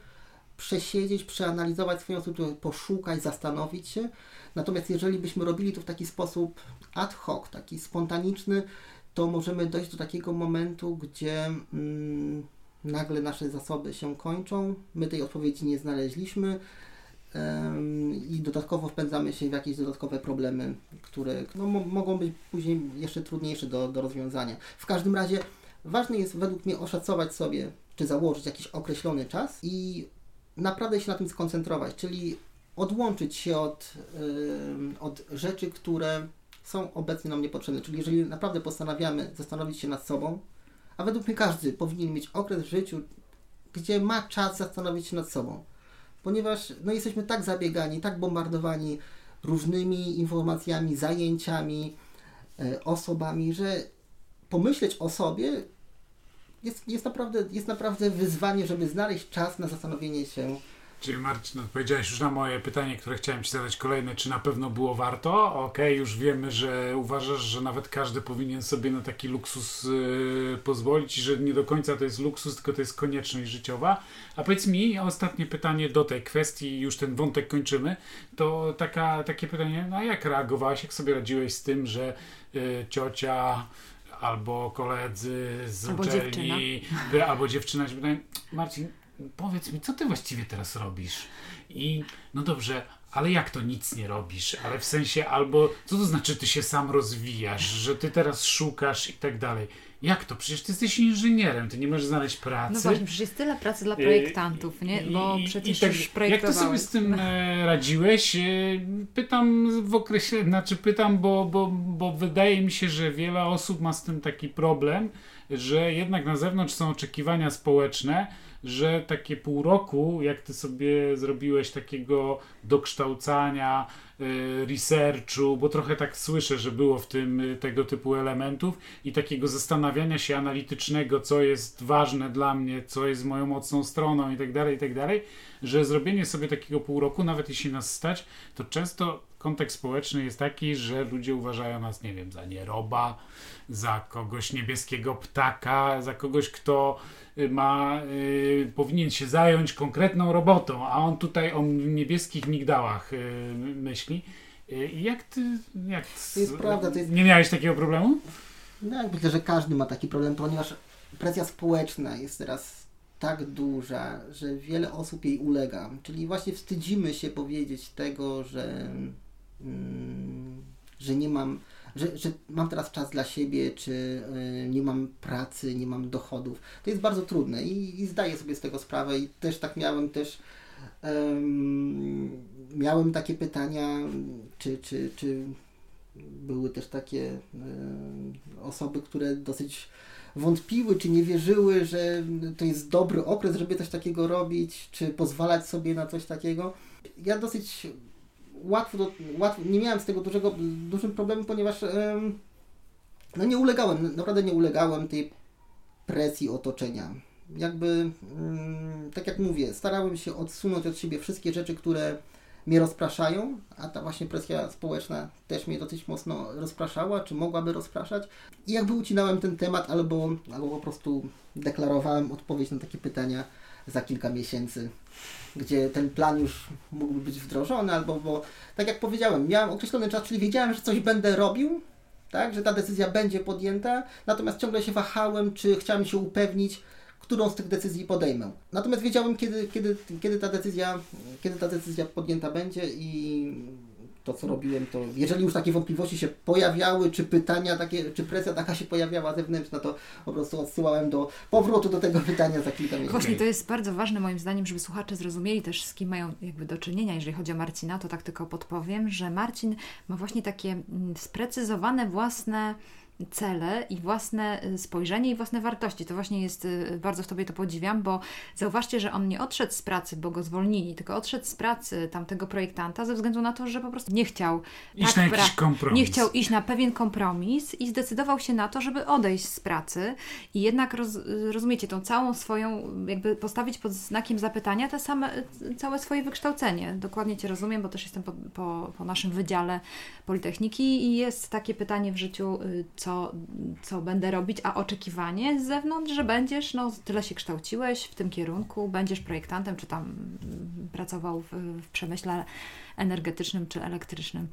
przesiedzieć, przeanalizować swoją sytuację, poszukać, zastanowić się. Natomiast jeżeli byśmy robili to w taki sposób ad hoc, taki spontaniczny, to możemy dojść do takiego momentu, gdzie mm, nagle nasze zasoby się kończą, my tej odpowiedzi nie znaleźliśmy ym, i dodatkowo wpędzamy się w jakieś dodatkowe problemy, które no, mogą być później jeszcze trudniejsze do, do rozwiązania. W każdym razie Ważne jest według mnie oszacować sobie, czy założyć jakiś określony czas i naprawdę się na tym skoncentrować, czyli odłączyć się od, yy, od rzeczy, które są obecnie nam niepotrzebne. Czyli jeżeli naprawdę postanawiamy zastanowić się nad sobą, a według mnie każdy powinien mieć okres w życiu, gdzie ma czas zastanowić się nad sobą. Ponieważ no, jesteśmy tak zabiegani, tak bombardowani różnymi informacjami, zajęciami, e, osobami, że pomyśleć o sobie jest, jest, naprawdę, jest naprawdę wyzwanie, żeby znaleźć czas na zastanowienie się Czyli Marcin, odpowiedziałeś już na moje pytanie, które chciałem Ci zadać kolejne, czy na pewno było warto? Okej, okay, już wiemy, że uważasz, że nawet każdy powinien sobie na taki luksus yy, pozwolić i że nie do końca to jest luksus, tylko to jest konieczność życiowa. A powiedz mi, ostatnie pytanie do tej kwestii, już ten wątek kończymy, to taka, takie pytanie, no jak reagowałeś, jak sobie radziłeś z tym, że yy, ciocia albo koledzy z albo uczelni, dziewczyna. albo dziewczyna, Marcin, powiedz mi, co ty właściwie teraz robisz? I no dobrze, ale jak to nic nie robisz? Ale w sensie albo, co to znaczy ty się sam rozwijasz, że ty teraz szukasz i tak dalej. Jak to? Przecież ty jesteś inżynierem, ty nie możesz znaleźć pracy. No właśnie, przecież jest tyle pracy dla projektantów, nie? Bo I, przecież i tak, już Jak to sobie z tym e, radziłeś? E, pytam w okresie, znaczy pytam, bo, bo, bo wydaje mi się, że wiele osób ma z tym taki problem, że jednak na zewnątrz są oczekiwania społeczne, że takie pół roku, jak ty sobie zrobiłeś takiego dokształcania, y, researchu, bo trochę tak słyszę, że było w tym y, tego typu elementów i takiego zastanawiania się analitycznego, co jest ważne dla mnie, co jest moją mocną stroną i tak dalej, i tak dalej, że zrobienie sobie takiego pół roku, nawet jeśli nas stać, to często kontekst społeczny jest taki, że ludzie uważają nas, nie wiem, za nieroba, za kogoś niebieskiego ptaka, za kogoś, kto y, ma, y, powinien się zająć konkretną robotą, a on tutaj o niebieskich migdałach y, myśli. Y, jak ty, jak to jest prawda, to jest... nie miałeś takiego problemu? No, myślę, że każdy ma taki problem, ponieważ presja społeczna jest teraz tak duża, że wiele osób jej ulega. Czyli właśnie wstydzimy się powiedzieć tego, że, że nie mam że, że mam teraz czas dla siebie, czy y, nie mam pracy, nie mam dochodów. To jest bardzo trudne i, i zdaję sobie z tego sprawę i też tak miałem też miałem takie pytania, czy, czy, czy były też takie osoby, które dosyć wątpiły, czy nie wierzyły, że to jest dobry okres, żeby coś takiego robić, czy pozwalać sobie na coś takiego. Ja dosyć łatwo, do, łatwo nie miałem z tego dużego, dużym problemu, ponieważ no nie ulegałem, naprawdę nie ulegałem tej presji otoczenia. Jakby, mm, tak jak mówię, starałem się odsunąć od siebie wszystkie rzeczy, które mnie rozpraszają, a ta właśnie presja społeczna też mnie dosyć mocno rozpraszała, czy mogłaby rozpraszać. I jakby ucinałem ten temat, albo, albo po prostu deklarowałem odpowiedź na takie pytania za kilka miesięcy gdzie ten plan już mógłby być wdrożony, albo bo, tak jak powiedziałem, miałem określony czas, czyli wiedziałem, że coś będę robił, tak, że ta decyzja będzie podjęta, natomiast ciągle się wahałem, czy chciałem się upewnić, którą z tych decyzji podejmę. Natomiast wiedziałem, kiedy, kiedy, kiedy, ta, decyzja, kiedy ta decyzja podjęta będzie i to, co robiłem, to jeżeli już takie wątpliwości się pojawiały, czy pytania takie, czy presja taka się pojawiała zewnętrzna, to po prostu odsyłałem do powrotu do tego pytania za kilka miesięcy. Właśnie to jest bardzo ważne moim zdaniem, żeby słuchacze zrozumieli też z kim mają jakby do czynienia. Jeżeli chodzi o Marcina, to tak tylko podpowiem, że Marcin ma właśnie takie mm, sprecyzowane własne cele i własne y, spojrzenie i własne wartości. To właśnie jest, y, bardzo w Tobie to podziwiam, bo zauważcie, że on nie odszedł z pracy, bo go zwolnili, tylko odszedł z pracy tamtego projektanta ze względu na to, że po prostu nie chciał iść tak na jakiś kompromis. Nie chciał iść na pewien kompromis i zdecydował się na to, żeby odejść z pracy i jednak roz, rozumiecie, tą całą swoją, jakby postawić pod znakiem zapytania te same, całe swoje wykształcenie. Dokładnie Cię rozumiem, bo też jestem po, po, po naszym wydziale Politechniki i jest takie pytanie w życiu, y, co, co będę robić, a oczekiwanie z zewnątrz, że będziesz, no tyle się kształciłeś w tym kierunku, będziesz projektantem, czy tam mm, pracował w, w przemyśle energetycznym czy elektrycznym.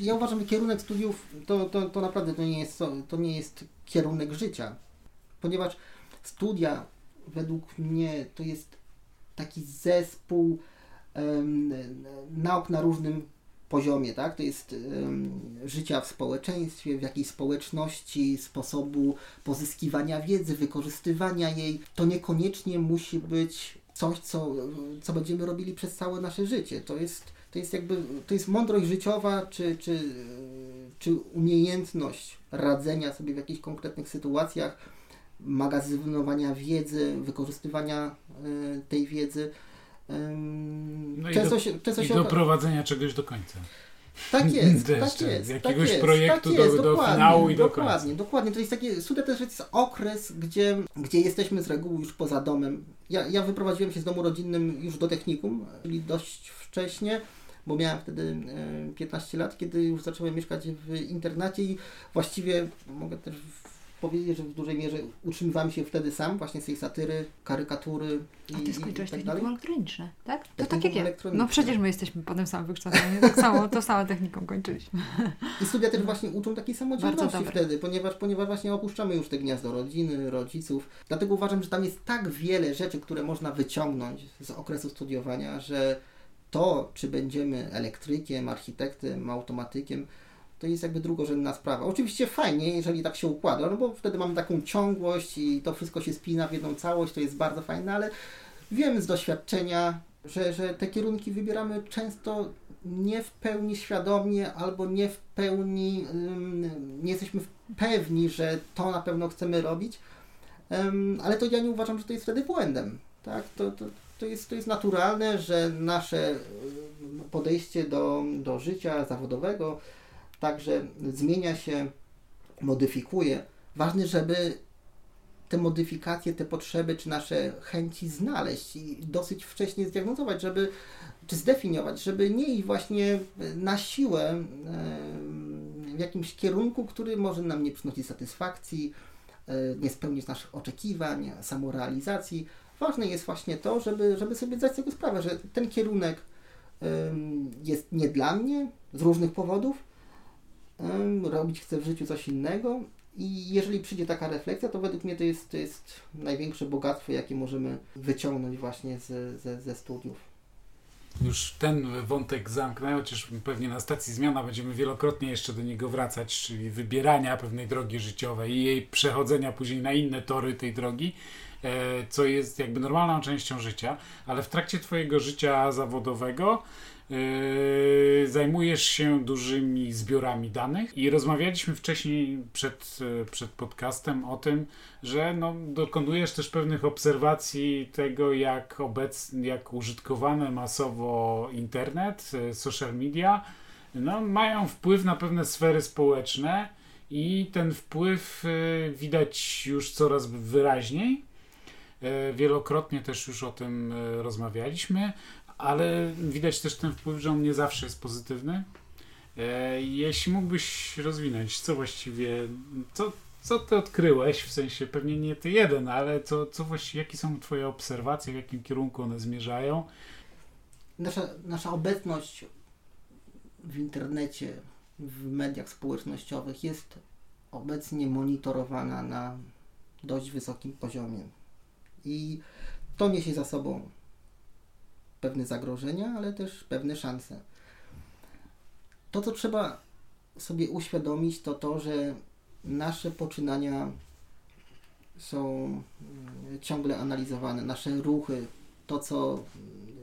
Ja uważam, że kierunek studiów to, to, to naprawdę to nie, jest, to nie jest kierunek życia, ponieważ studia według mnie to jest taki zespół um, nauk na różnym poziomie, tak? To jest um, życia w społeczeństwie, w jakiejś społeczności, sposobu pozyskiwania wiedzy, wykorzystywania jej. To niekoniecznie musi być coś, co, co będziemy robili przez całe nasze życie. To jest, to jest jakby, to jest mądrość życiowa, czy, czy, czy umiejętność radzenia sobie w jakichś konkretnych sytuacjach, magazynowania wiedzy, wykorzystywania y, tej wiedzy. No często i do, się, często i się doprowadzenia czegoś do końca. Tak jest, tak jest. z tak jakiegoś jest, projektu tak do- jest, do dokładnie, finału i do Dokładnie, końca. dokładnie. To jest takie, studia też jest okres, gdzie, gdzie jesteśmy z reguły już poza domem. Ja, ja wyprowadziłem się z domu rodzinnym już do technikum, czyli dość wcześnie, bo miałem wtedy e, 15 lat, kiedy już zacząłem mieszkać w internacie i właściwie mogę też powiedzieć, że w dużej mierze utrzymywałem się wtedy sam, właśnie z tej satyry, karykatury i, A ty skończyłeś tak technikum elektroniczne, tak? To tak jak ja. No przecież my jesteśmy po tym samym wykształceniu, tak samo, to samo techniką kończyliśmy. I studia też właśnie uczą takiej samodzielności wtedy, ponieważ, ponieważ właśnie opuszczamy już te gniazdo rodziny, rodziców. Dlatego uważam, że tam jest tak wiele rzeczy, które można wyciągnąć z okresu studiowania, że to, czy będziemy elektrykiem, architektem, automatykiem, to jest jakby drugorzędna sprawa. Oczywiście fajnie, jeżeli tak się układa, no bo wtedy mamy taką ciągłość i to wszystko się spina w jedną całość, to jest bardzo fajne, ale wiem z doświadczenia, że, że te kierunki wybieramy często nie w pełni świadomie albo nie w pełni, nie jesteśmy pewni, że to na pewno chcemy robić, ale to ja nie uważam, że to jest wtedy błędem. Tak? To, to, to, jest, to jest naturalne, że nasze podejście do, do życia zawodowego także zmienia się, modyfikuje. Ważne, żeby te modyfikacje, te potrzeby czy nasze chęci znaleźć i dosyć wcześnie zdiagnozować, żeby czy zdefiniować, żeby nie iść właśnie na siłę w jakimś kierunku, który może nam nie przynosić satysfakcji, e, nie spełnić naszych oczekiwań, samorealizacji. Ważne jest właśnie to, żeby, żeby sobie zdać z tego sprawę, że ten kierunek jest nie dla mnie z różnych powodów, robić chcę w życiu coś innego i jeżeli przyjdzie taka refleksja, to według mnie to jest, to jest największe bogactwo, jakie możemy wyciągnąć właśnie ze, ze, ze studiów. Już ten wątek zamknę, chociaż pewnie na stacji zmiana będziemy wielokrotnie jeszcze do niego wracać, czyli wybierania pewnej drogi życiowej i jej przechodzenia później na inne tory tej drogi, e, co jest jakby normalną częścią życia, ale w trakcie Twojego życia zawodowego e, zajmujesz się dużymi zbiorami danych i rozmawialiśmy wcześniej przed, e, przed podcastem o tym, że no, dokonujesz też pewnych obserwacji tego, jak obecnie, jak użytkowany masowo internet, e, social media, no, mają wpływ na pewne sfery społeczne i ten wpływ widać już coraz wyraźniej. Wielokrotnie też już o tym rozmawialiśmy, ale widać też ten wpływ, że on nie zawsze jest pozytywny. E, Jeśli mógłbyś rozwinąć, co właściwie, co, co ty odkryłeś, w sensie pewnie nie ty jeden, ale co, co właściwie, jakie są twoje obserwacje, w jakim kierunku one zmierzają? Nasza, nasza obecność w internecie, w mediach społecznościowych jest obecnie monitorowana na dość wysokim poziomie. I to niesie za sobą pewne zagrożenia, ale też pewne szanse. To, co trzeba sobie uświadomić, to to, że nasze poczynania są mm, ciągle analizowane, nasze ruchy, to, co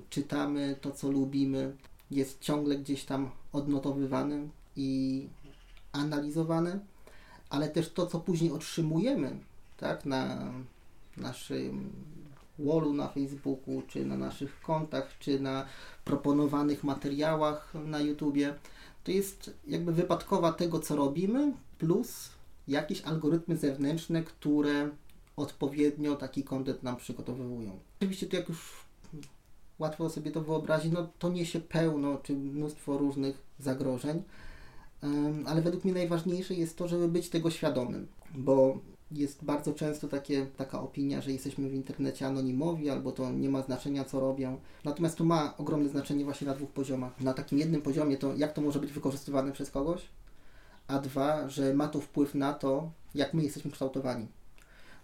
czytamy, to, co lubimy, jest ciągle gdzieś tam odnotowywane i analizowane, ale też to, co później otrzymujemy, tak, na naszym wallu na Facebooku, czy na naszych kontach, czy na proponowanych materiałach na YouTubie, to jest jakby wypadkowa tego, co robimy, plus jakieś algorytmy zewnętrzne, które odpowiednio taki kontent nam przygotowują. Oczywiście to jak już łatwo sobie to wyobrazić, no to niesie pełno czy mnóstwo różnych zagrożeń, ale według mnie najważniejsze jest to, żeby być tego świadomym, bo jest bardzo często takie, taka opinia, że jesteśmy w internecie anonimowi, albo to nie ma znaczenia, co robią. Natomiast to ma ogromne znaczenie właśnie na dwóch poziomach. Na takim jednym poziomie to, jak to może być wykorzystywane przez kogoś, a dwa, że ma to wpływ na to, jak my jesteśmy kształtowani.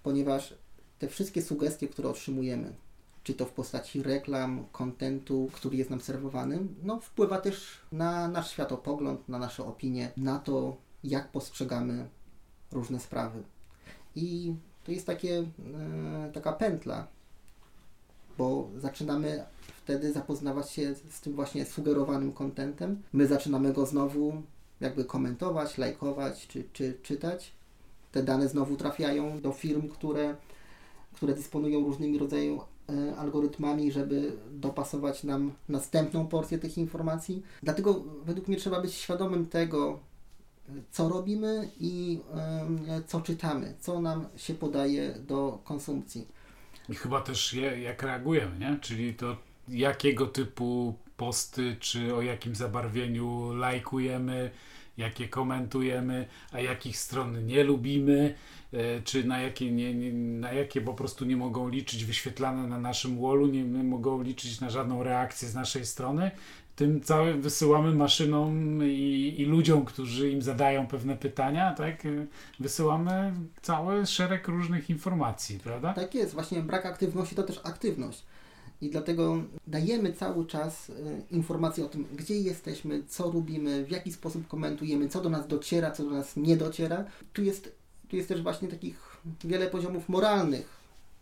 Ponieważ te wszystkie sugestie, które otrzymujemy, czy to w postaci reklam, kontentu, który jest nam serwowany, no wpływa też na nasz światopogląd, na nasze opinie, na to, jak postrzegamy różne sprawy. I to jest takie, e, taka pętla, bo zaczynamy wtedy zapoznawać się z tym właśnie sugerowanym kontentem. My zaczynamy go znowu jakby komentować, lajkować czy, czy czytać. Te dane znowu trafiają do firm, które, które dysponują różnymi rodzajami e, algorytmami, żeby dopasować nam następną porcję tych informacji. Dlatego według mnie trzeba być świadomym tego, co robimy i co czytamy, co nam się podaje do konsumpcji. I chyba też je, jak reagujemy, nie? Czyli to jakiego typu posty, czy o jakim zabarwieniu lajkujemy, jakie komentujemy, a jakich stron nie lubimy, e, czy na jakie, nie, nie, na jakie po prostu nie mogą liczyć wyświetlane na naszym wallu, nie, nie mogą liczyć na żadną reakcję z naszej strony, tym całym wysyłamy maszynom i, i, ludziom, którzy im zadają pewne pytania, tak? Wysyłamy cały szereg różnych informacji, prawda? Tak jest, właśnie brak aktywności to też aktywność. I dlatego dajemy cały czas y, informacje o tym, gdzie jesteśmy, co robimy, w jaki sposób komentujemy, co do nas dociera, co do nas nie dociera. Tu jest, tu jest też właśnie takich wiele poziomów moralnych,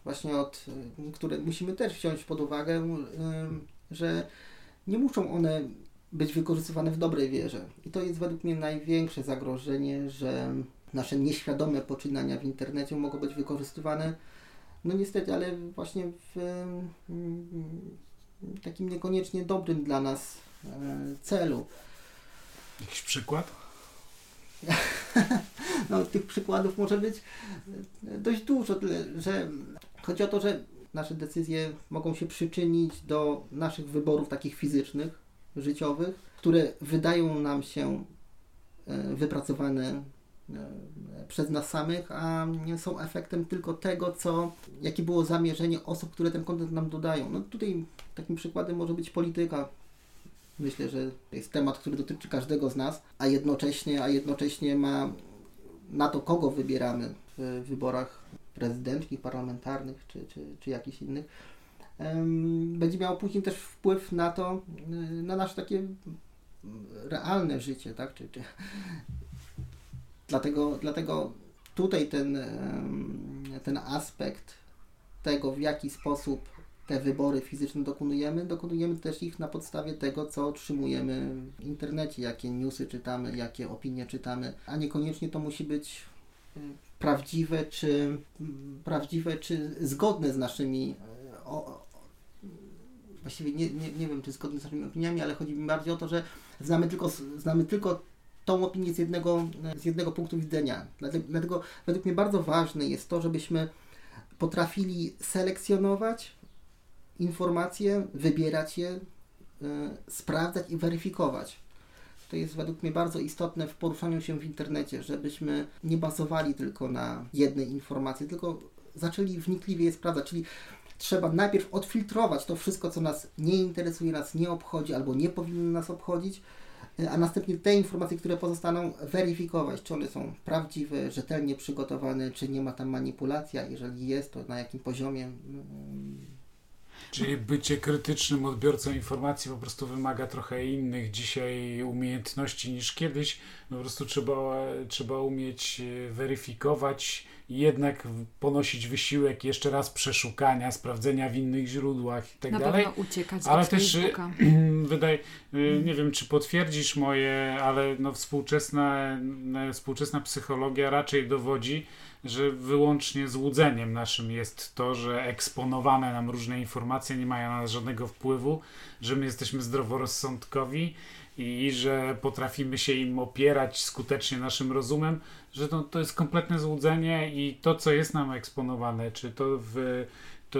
właśnie od, y, które musimy też wziąć pod uwagę, y, że nie muszą one być wykorzystywane w dobrej wierze. I to jest według mnie największe zagrożenie, że nasze nieświadome poczynania w internecie mogą być wykorzystywane, no niestety, ale właśnie w mm, takim niekoniecznie dobrym dla nas e, celu. Jakiś przykład? no, tych przykładów może być e, dość dużo, tyle, że chodzi o to, że nasze decyzje mogą się przyczynić do naszych wyborów takich fizycznych, życiowych, które wydają nam się e, wypracowane e, przez nas samych, a są efektem tylko tego, co, jakie było zamierzenie osób, które ten kontent nam dodają. No tutaj takim przykładem może być polityka. Myślę, że jest temat, który dotyczy każdego z nas, a jednocześnie, a jednocześnie ma na to, kogo wybieramy w wyborach prezydenckich, parlamentarnych czy, czy, czy jakichś innych, będzie miało później też wpływ na to, y, na nasze takie realne życie, tak? Czy, czy... Dlatego, dlatego tutaj ten, ten aspekt tego, w jaki sposób te wybory fizyczne dokonujemy, dokonujemy też ich na podstawie tego, co otrzymujemy w internecie, jakie newsy czytamy, jakie opinie czytamy, a niekoniecznie to musi być y, prawdziwe czy, prawdziwe czy zgodne z naszymi e, o, właściwie nie, nie, nie wiem, czy zgodne z naszymi opiniami, ale chodzi mi bardziej o to, że znamy tylko, znamy tylko tą opinię z jednego, z jednego punktu widzenia. Dlatego, dlatego według mnie bardzo ważne jest to, żebyśmy potrafili selekcjonować informacje, wybierać je, y, sprawdzać i weryfikować. To jest według mnie bardzo istotne w poruszaniu się w internecie, żebyśmy nie bazowali tylko na jednej informacji, tylko zaczęli wnikliwie je sprawdzać, czyli trzeba najpierw odfiltrować to wszystko, co nas nie interesuje, nas nie obchodzi albo nie powinno nas obchodzić, a następnie te informacje, które pozostaną, weryfikować, czy one są prawdziwe, rzetelnie przygotowane, czy nie ma tam manipulacja, jeżeli jest, to na jakim poziomie Czyli bycie krytycznym odbiorcą informacji po prostu wymaga trochę innych dzisiaj umiejętności niż kiedyś. Po prostu trzeba, trzeba umieć e, weryfikować jednak ponosić wysiłek jeszcze raz przeszukania, sprawdzenia w innych źródłach i tak Na dalej. Pewno uciekać ale też e, wydaje, e, nie wiem czy potwierdzisz moje, ale no współczesna, współczesna psychologia raczej dowodzi, że wyłącznie złudzeniem naszym jest to, że eksponowane nam różne informacje nie mają na nas żadnego wpływu, że my jesteśmy zdroworozsądkowi i, że potrafimy się im opierać skutecznie naszym rozumem, że to, to jest kompletne złudzenie i to, co jest nam eksponowane, czy to w to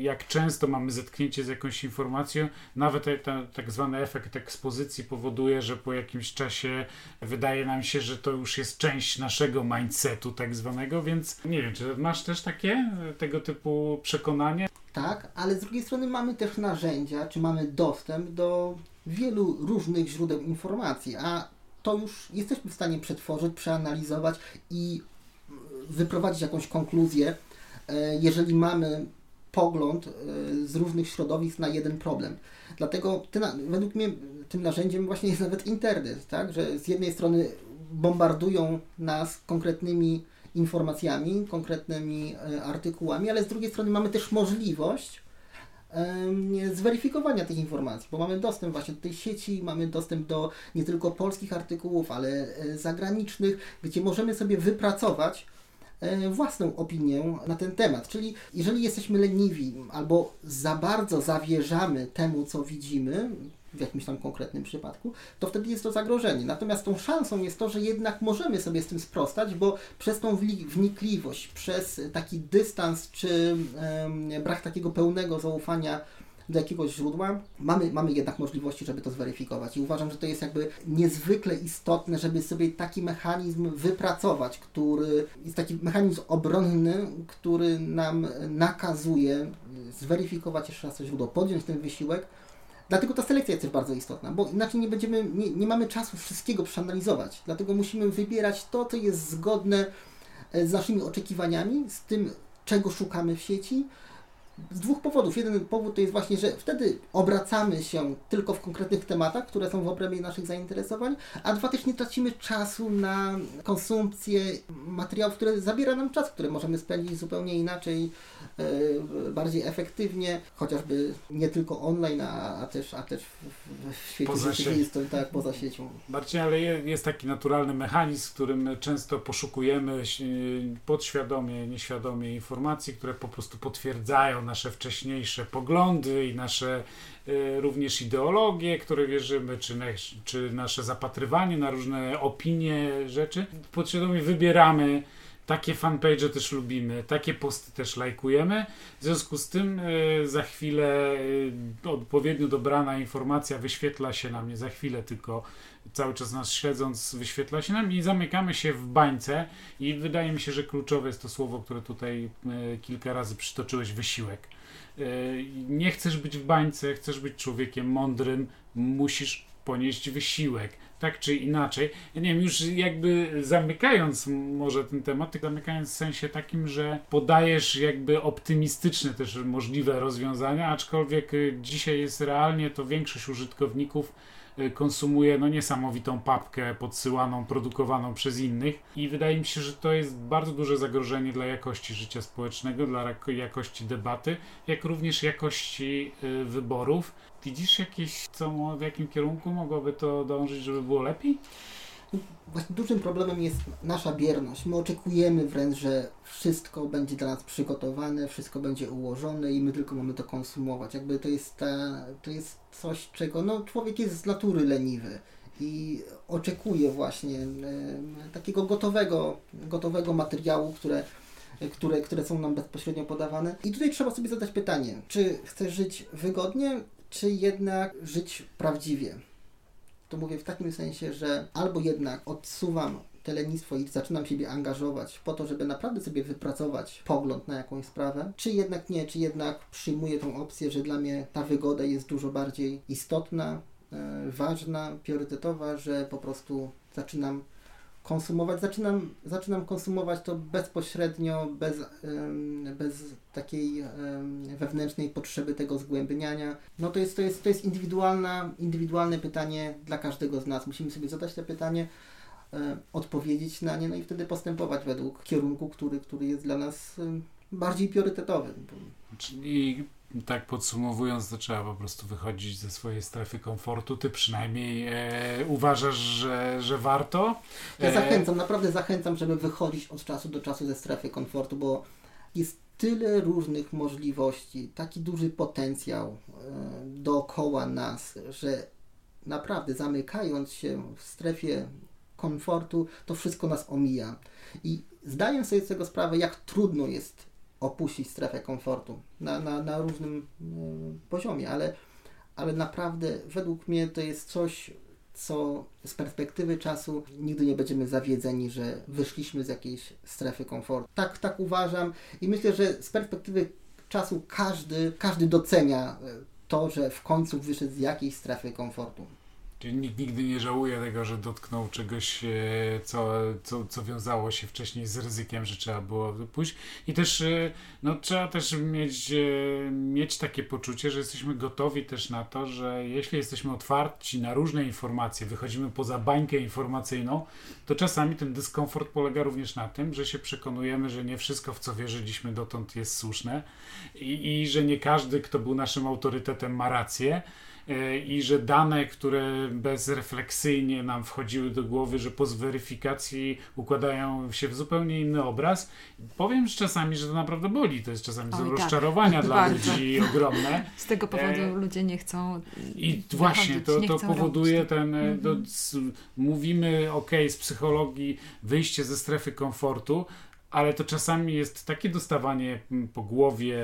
jak często mamy zetknięcie z jakąś informacją, nawet ten tak zwany efekt ekspozycji powoduje, że po jakimś czasie wydaje nam się, że to już jest część naszego mindsetu tak zwanego, więc nie wiem, czy masz też takie tego typu przekonanie? Tak, ale z drugiej strony mamy też narzędzia, czy mamy dostęp do wielu różnych źródeł informacji, a to już jesteśmy w stanie przetworzyć, przeanalizować i wyprowadzić jakąś konkluzję, e, jeżeli mamy pogląd e, z różnych środowisk na jeden problem. Dlatego ty, według mnie tym narzędziem właśnie jest nawet internet, tak? że z jednej strony bombardują nas konkretnymi informacjami, konkretnymi e, artykułami, ale z drugiej strony mamy też możliwość zweryfikowania tych informacji, bo mamy dostęp właśnie do tej sieci, mamy dostęp do nie tylko polskich artykułów, ale e, zagranicznych, gdzie możemy sobie wypracować e, własną opinię na ten temat. Czyli jeżeli jesteśmy leniwi albo za bardzo zawierzamy temu, co widzimy, w jakimś tam konkretnym przypadku, to wtedy jest to zagrożenie. Natomiast tą szansą jest to, że jednak możemy sobie z tym sprostać, bo przez tą wnikliwość, przez taki dystans czy brak takiego pełnego zaufania do jakiegoś źródła, mamy, mamy jednak możliwości, żeby to zweryfikować. I uważam, że to jest jakby niezwykle istotne, żeby sobie taki mechanizm wypracować, który jest taki mechanizm obronny, który nam nakazuje zweryfikować jeszcze raz to źródło, podjąć ten wysiłek, Dlatego ta selekcja jest też bardzo istotna, bo inaczej nie będziemy, nie, nie mamy czasu wszystkiego przeanalizować. Dlatego musimy wybierać to, co jest zgodne e, z naszymi oczekiwaniami, z tym, czego szukamy w sieci, z dwóch powodów. Jeden powód to jest właśnie, że wtedy obracamy się tylko w konkretnych tematach, które są w obrębie naszych zainteresowań, a dwa też nie tracimy czasu na konsumpcję materiałów, które zabiera nam czas, które możemy spędzić zupełnie inaczej, e, bardziej efektywnie, chociażby nie tylko online, a, a też, a też w, w świecie poza rzeczywistym, tak, poza siecią. Bardziej, ale jest taki naturalny mechanizm, w którym często poszukujemy podświadomie, nieświadomie informacji, które po prostu potwierdzają nasze wcześniejsze poglądy i nasze y, również ideologie, które wierzymy, czy, czy nasze zapatrywanie na różne opinie, rzeczy. Podświadomie wybieramy takie fanpage też lubimy, takie posty też lajkujemy. W związku z tym y, za chwilę y, odpowiednio dobrana informacja wyświetla się na mnie, za chwilę tylko cały czas nas śledząc wyświetla się nam i zamykamy się w bańce i wydaje mi się, że kluczowe jest to słowo, które tutaj e, kilka razy przytoczyłeś, wysiłek. Nie chcesz być w bańce, chcesz być człowiekiem mądrym, musisz ponieść wysiłek, tak czy inaczej. Ja nie wiem, już jakby zamykając może ten temat, tylko zamykając w sensie takim, że podajesz jakby optymistyczne też możliwe rozwiązania, aczkolwiek dzisiaj jest realnie to większość użytkowników Y, konsumuje no niesamowitą papkę podsyłaną, produkowaną przez innych i wydaje mi się, że to jest bardzo duże zagrożenie dla jakości życia społecznego, dla jakości debaty, jak również jakości y, wyborów. Widzisz jakieś, co, w jakim kierunku mogłoby to dążyć, żeby było lepiej? Właśnie dużym problemem jest nasza bierność. My oczekujemy wręcz, że wszystko będzie dla nas przygotowane, wszystko będzie ułożone i my tylko mamy to konsumować. Jakby to jest, ta, to jest coś, czego no, człowiek jest z natury leniwy i oczekuje właśnie e, takiego gotowego, gotowego materiału, które, które, które są nam bezpośrednio podawane. I tutaj trzeba sobie zadać pytanie, czy chcesz żyć wygodnie, czy jednak żyć prawdziwie? To mówię w takim sensie, że albo jednak odsuwam te lenistwo i zaczynam siebie angażować po to, żeby naprawdę sobie wypracować pogląd na jakąś sprawę, czy jednak nie, czy jednak przyjmuję tą opcję, że dla mnie ta wygoda jest dużo bardziej istotna, e, ważna, priorytetowa, że po prostu zaczynam konsumować, zaczynam, zaczynam konsumować to bezpośrednio, bez, bez takiej wewnętrznej potrzeby tego zgłębiania. No to jest, to jest, to jest indywidualna, indywidualne pytanie dla każdego z nas. Musimy sobie zadać to pytanie, e, odpowiedzieć na nie, no i wtedy postępować według kierunku, który, który jest dla nas bardziej priorytetowy. Czyli tak podsumowując, to trzeba po prostu wychodzić ze swojej strefy komfortu. Ty przynajmniej e, uważasz, że, że warto? Ja e, zachęcam, naprawdę zachęcam, żeby wychodzić od czasu do czasu ze strefy komfortu, bo jest tyle różnych możliwości, taki duży potencjał e, dookoła nas, że naprawdę zamykając się w strefie komfortu, to wszystko nas omija. I zdaję sobie z tego sprawę, jak trudno jest opuścić strefę komfortu na, na, na różnym y, poziomie, ale, ale naprawdę według mnie to jest coś, co z perspektywy czasu nigdy nie będziemy zawiedzeni, że wyszliśmy z jakiejś strefy komfortu. Tak, tak uważam i myślę, że z perspektywy czasu każdy, każdy docenia y, to, że w końcu wyszedł z jakiejś strefy komfortu. Czyli nikt nigdy nie żałuje tego, że dotknął czegoś, e, co, co, co wiązało się wcześniej z ryzykiem, że trzeba było pójść. I też e, no, trzeba też mieć, e, mieć takie poczucie, że jesteśmy gotowi też na to, że jeśli jesteśmy otwarci na różne informacje, wychodzimy poza bańkę informacyjną, to czasami ten dyskomfort polega również na tym, że się przekonujemy, że nie wszystko, w co wierzyliśmy dotąd jest słuszne i, i że nie każdy, kto był naszym autorytetem ma rację i że dane, które bezrefleksyjnie nam wchodziły do głowy, że po zweryfikacji układają się w zupełnie inny obraz. Powiem że czasami, że to naprawdę boli. To jest czasami są Oj, tak. rozczarowania dla Bardzo. ludzi ogromne. Z tego powodu E, ludzie nie chcą. I właśnie to, to powoduje robić ten. e. To, s- mówimy, ok, z psychologii wyjście ze strefy komfortu, ale to czasami jest takie dostawanie mm, po głowie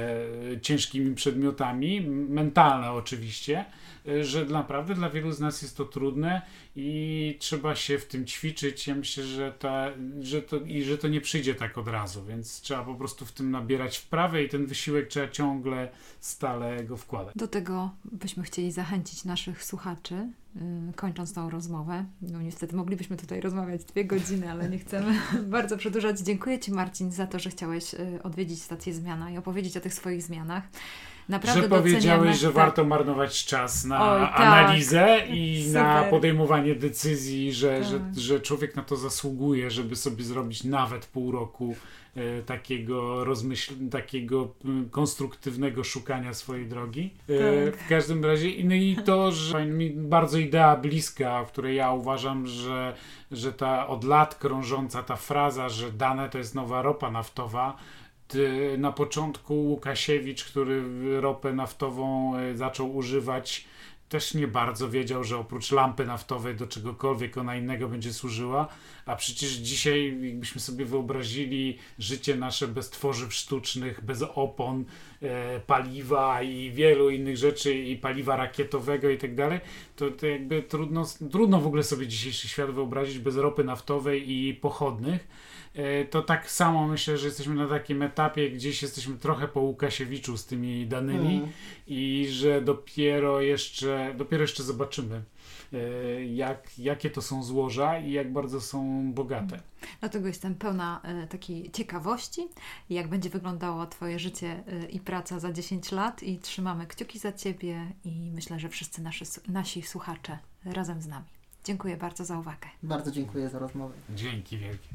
e, ciężkimi przedmiotami, mentalne oczywiście, e, że naprawdę dla wielu z nas jest to trudne i trzeba się w tym ćwiczyć. Ja myślę, że, ta, że to, i że to nie przyjdzie tak od razu, więc trzeba po prostu w tym nabierać wprawę i ten wysiłek trzeba ciągle, stale go wkładać. Do tego byśmy chcieli zachęcić naszych słuchaczy, yy, kończąc tą rozmowę. No niestety moglibyśmy tutaj rozmawiać dwie godziny, ale nie chcemy bardzo przedłużać. Dziękuję Ci Marcin za to, że chciałeś yy, odwiedzić stację Zmiana i opowiedzieć o tych swoich zmianach. Naprawdę że powiedziałeś, że tak. warto marnować czas na Oj, tak. analizę i na Super. podejmowanie decyzji, że, Tak. że, że człowiek na to zasługuje, żeby sobie zrobić nawet pół roku e, takiego rozmyśl, takiego konstruktywnego szukania swojej drogi. E, Tak. W każdym razie, no i to, że mi bardzo idea bliska, w której ja uważam, że, że ta od lat krążąca ta fraza, że dane to jest nowa ropa naftowa, na początku Łukasiewicz, który ropę naftową e, zaczął używać, też nie bardzo wiedział, że oprócz lampy naftowej do czegokolwiek ona innego będzie służyła, a przecież dzisiaj jakbyśmy sobie wyobrazili życie nasze bez tworzyw sztucznych, bez opon, e, paliwa i wielu innych rzeczy i paliwa rakietowego i tak dalej, to, to jakby trudno, trudno w ogóle sobie dzisiejszy świat wyobrazić bez ropy naftowej i pochodnych. E, To tak samo myślę, że jesteśmy na takim etapie, gdzieś jesteśmy trochę po Łukasiewiczu z tymi danymi Mm. i że dopiero jeszcze, dopiero jeszcze zobaczymy, e, jak, jakie to są złoża i jak bardzo są bogate. Dlatego jestem pełna e, takiej ciekawości, jak będzie wyglądało Twoje życie i praca za 10 lat i trzymamy kciuki za Ciebie i myślę, że wszyscy nasi, nasi słuchacze razem z nami. Dziękuję bardzo za uwagę. Bardzo dziękuję za rozmowę. Dzięki wielkie.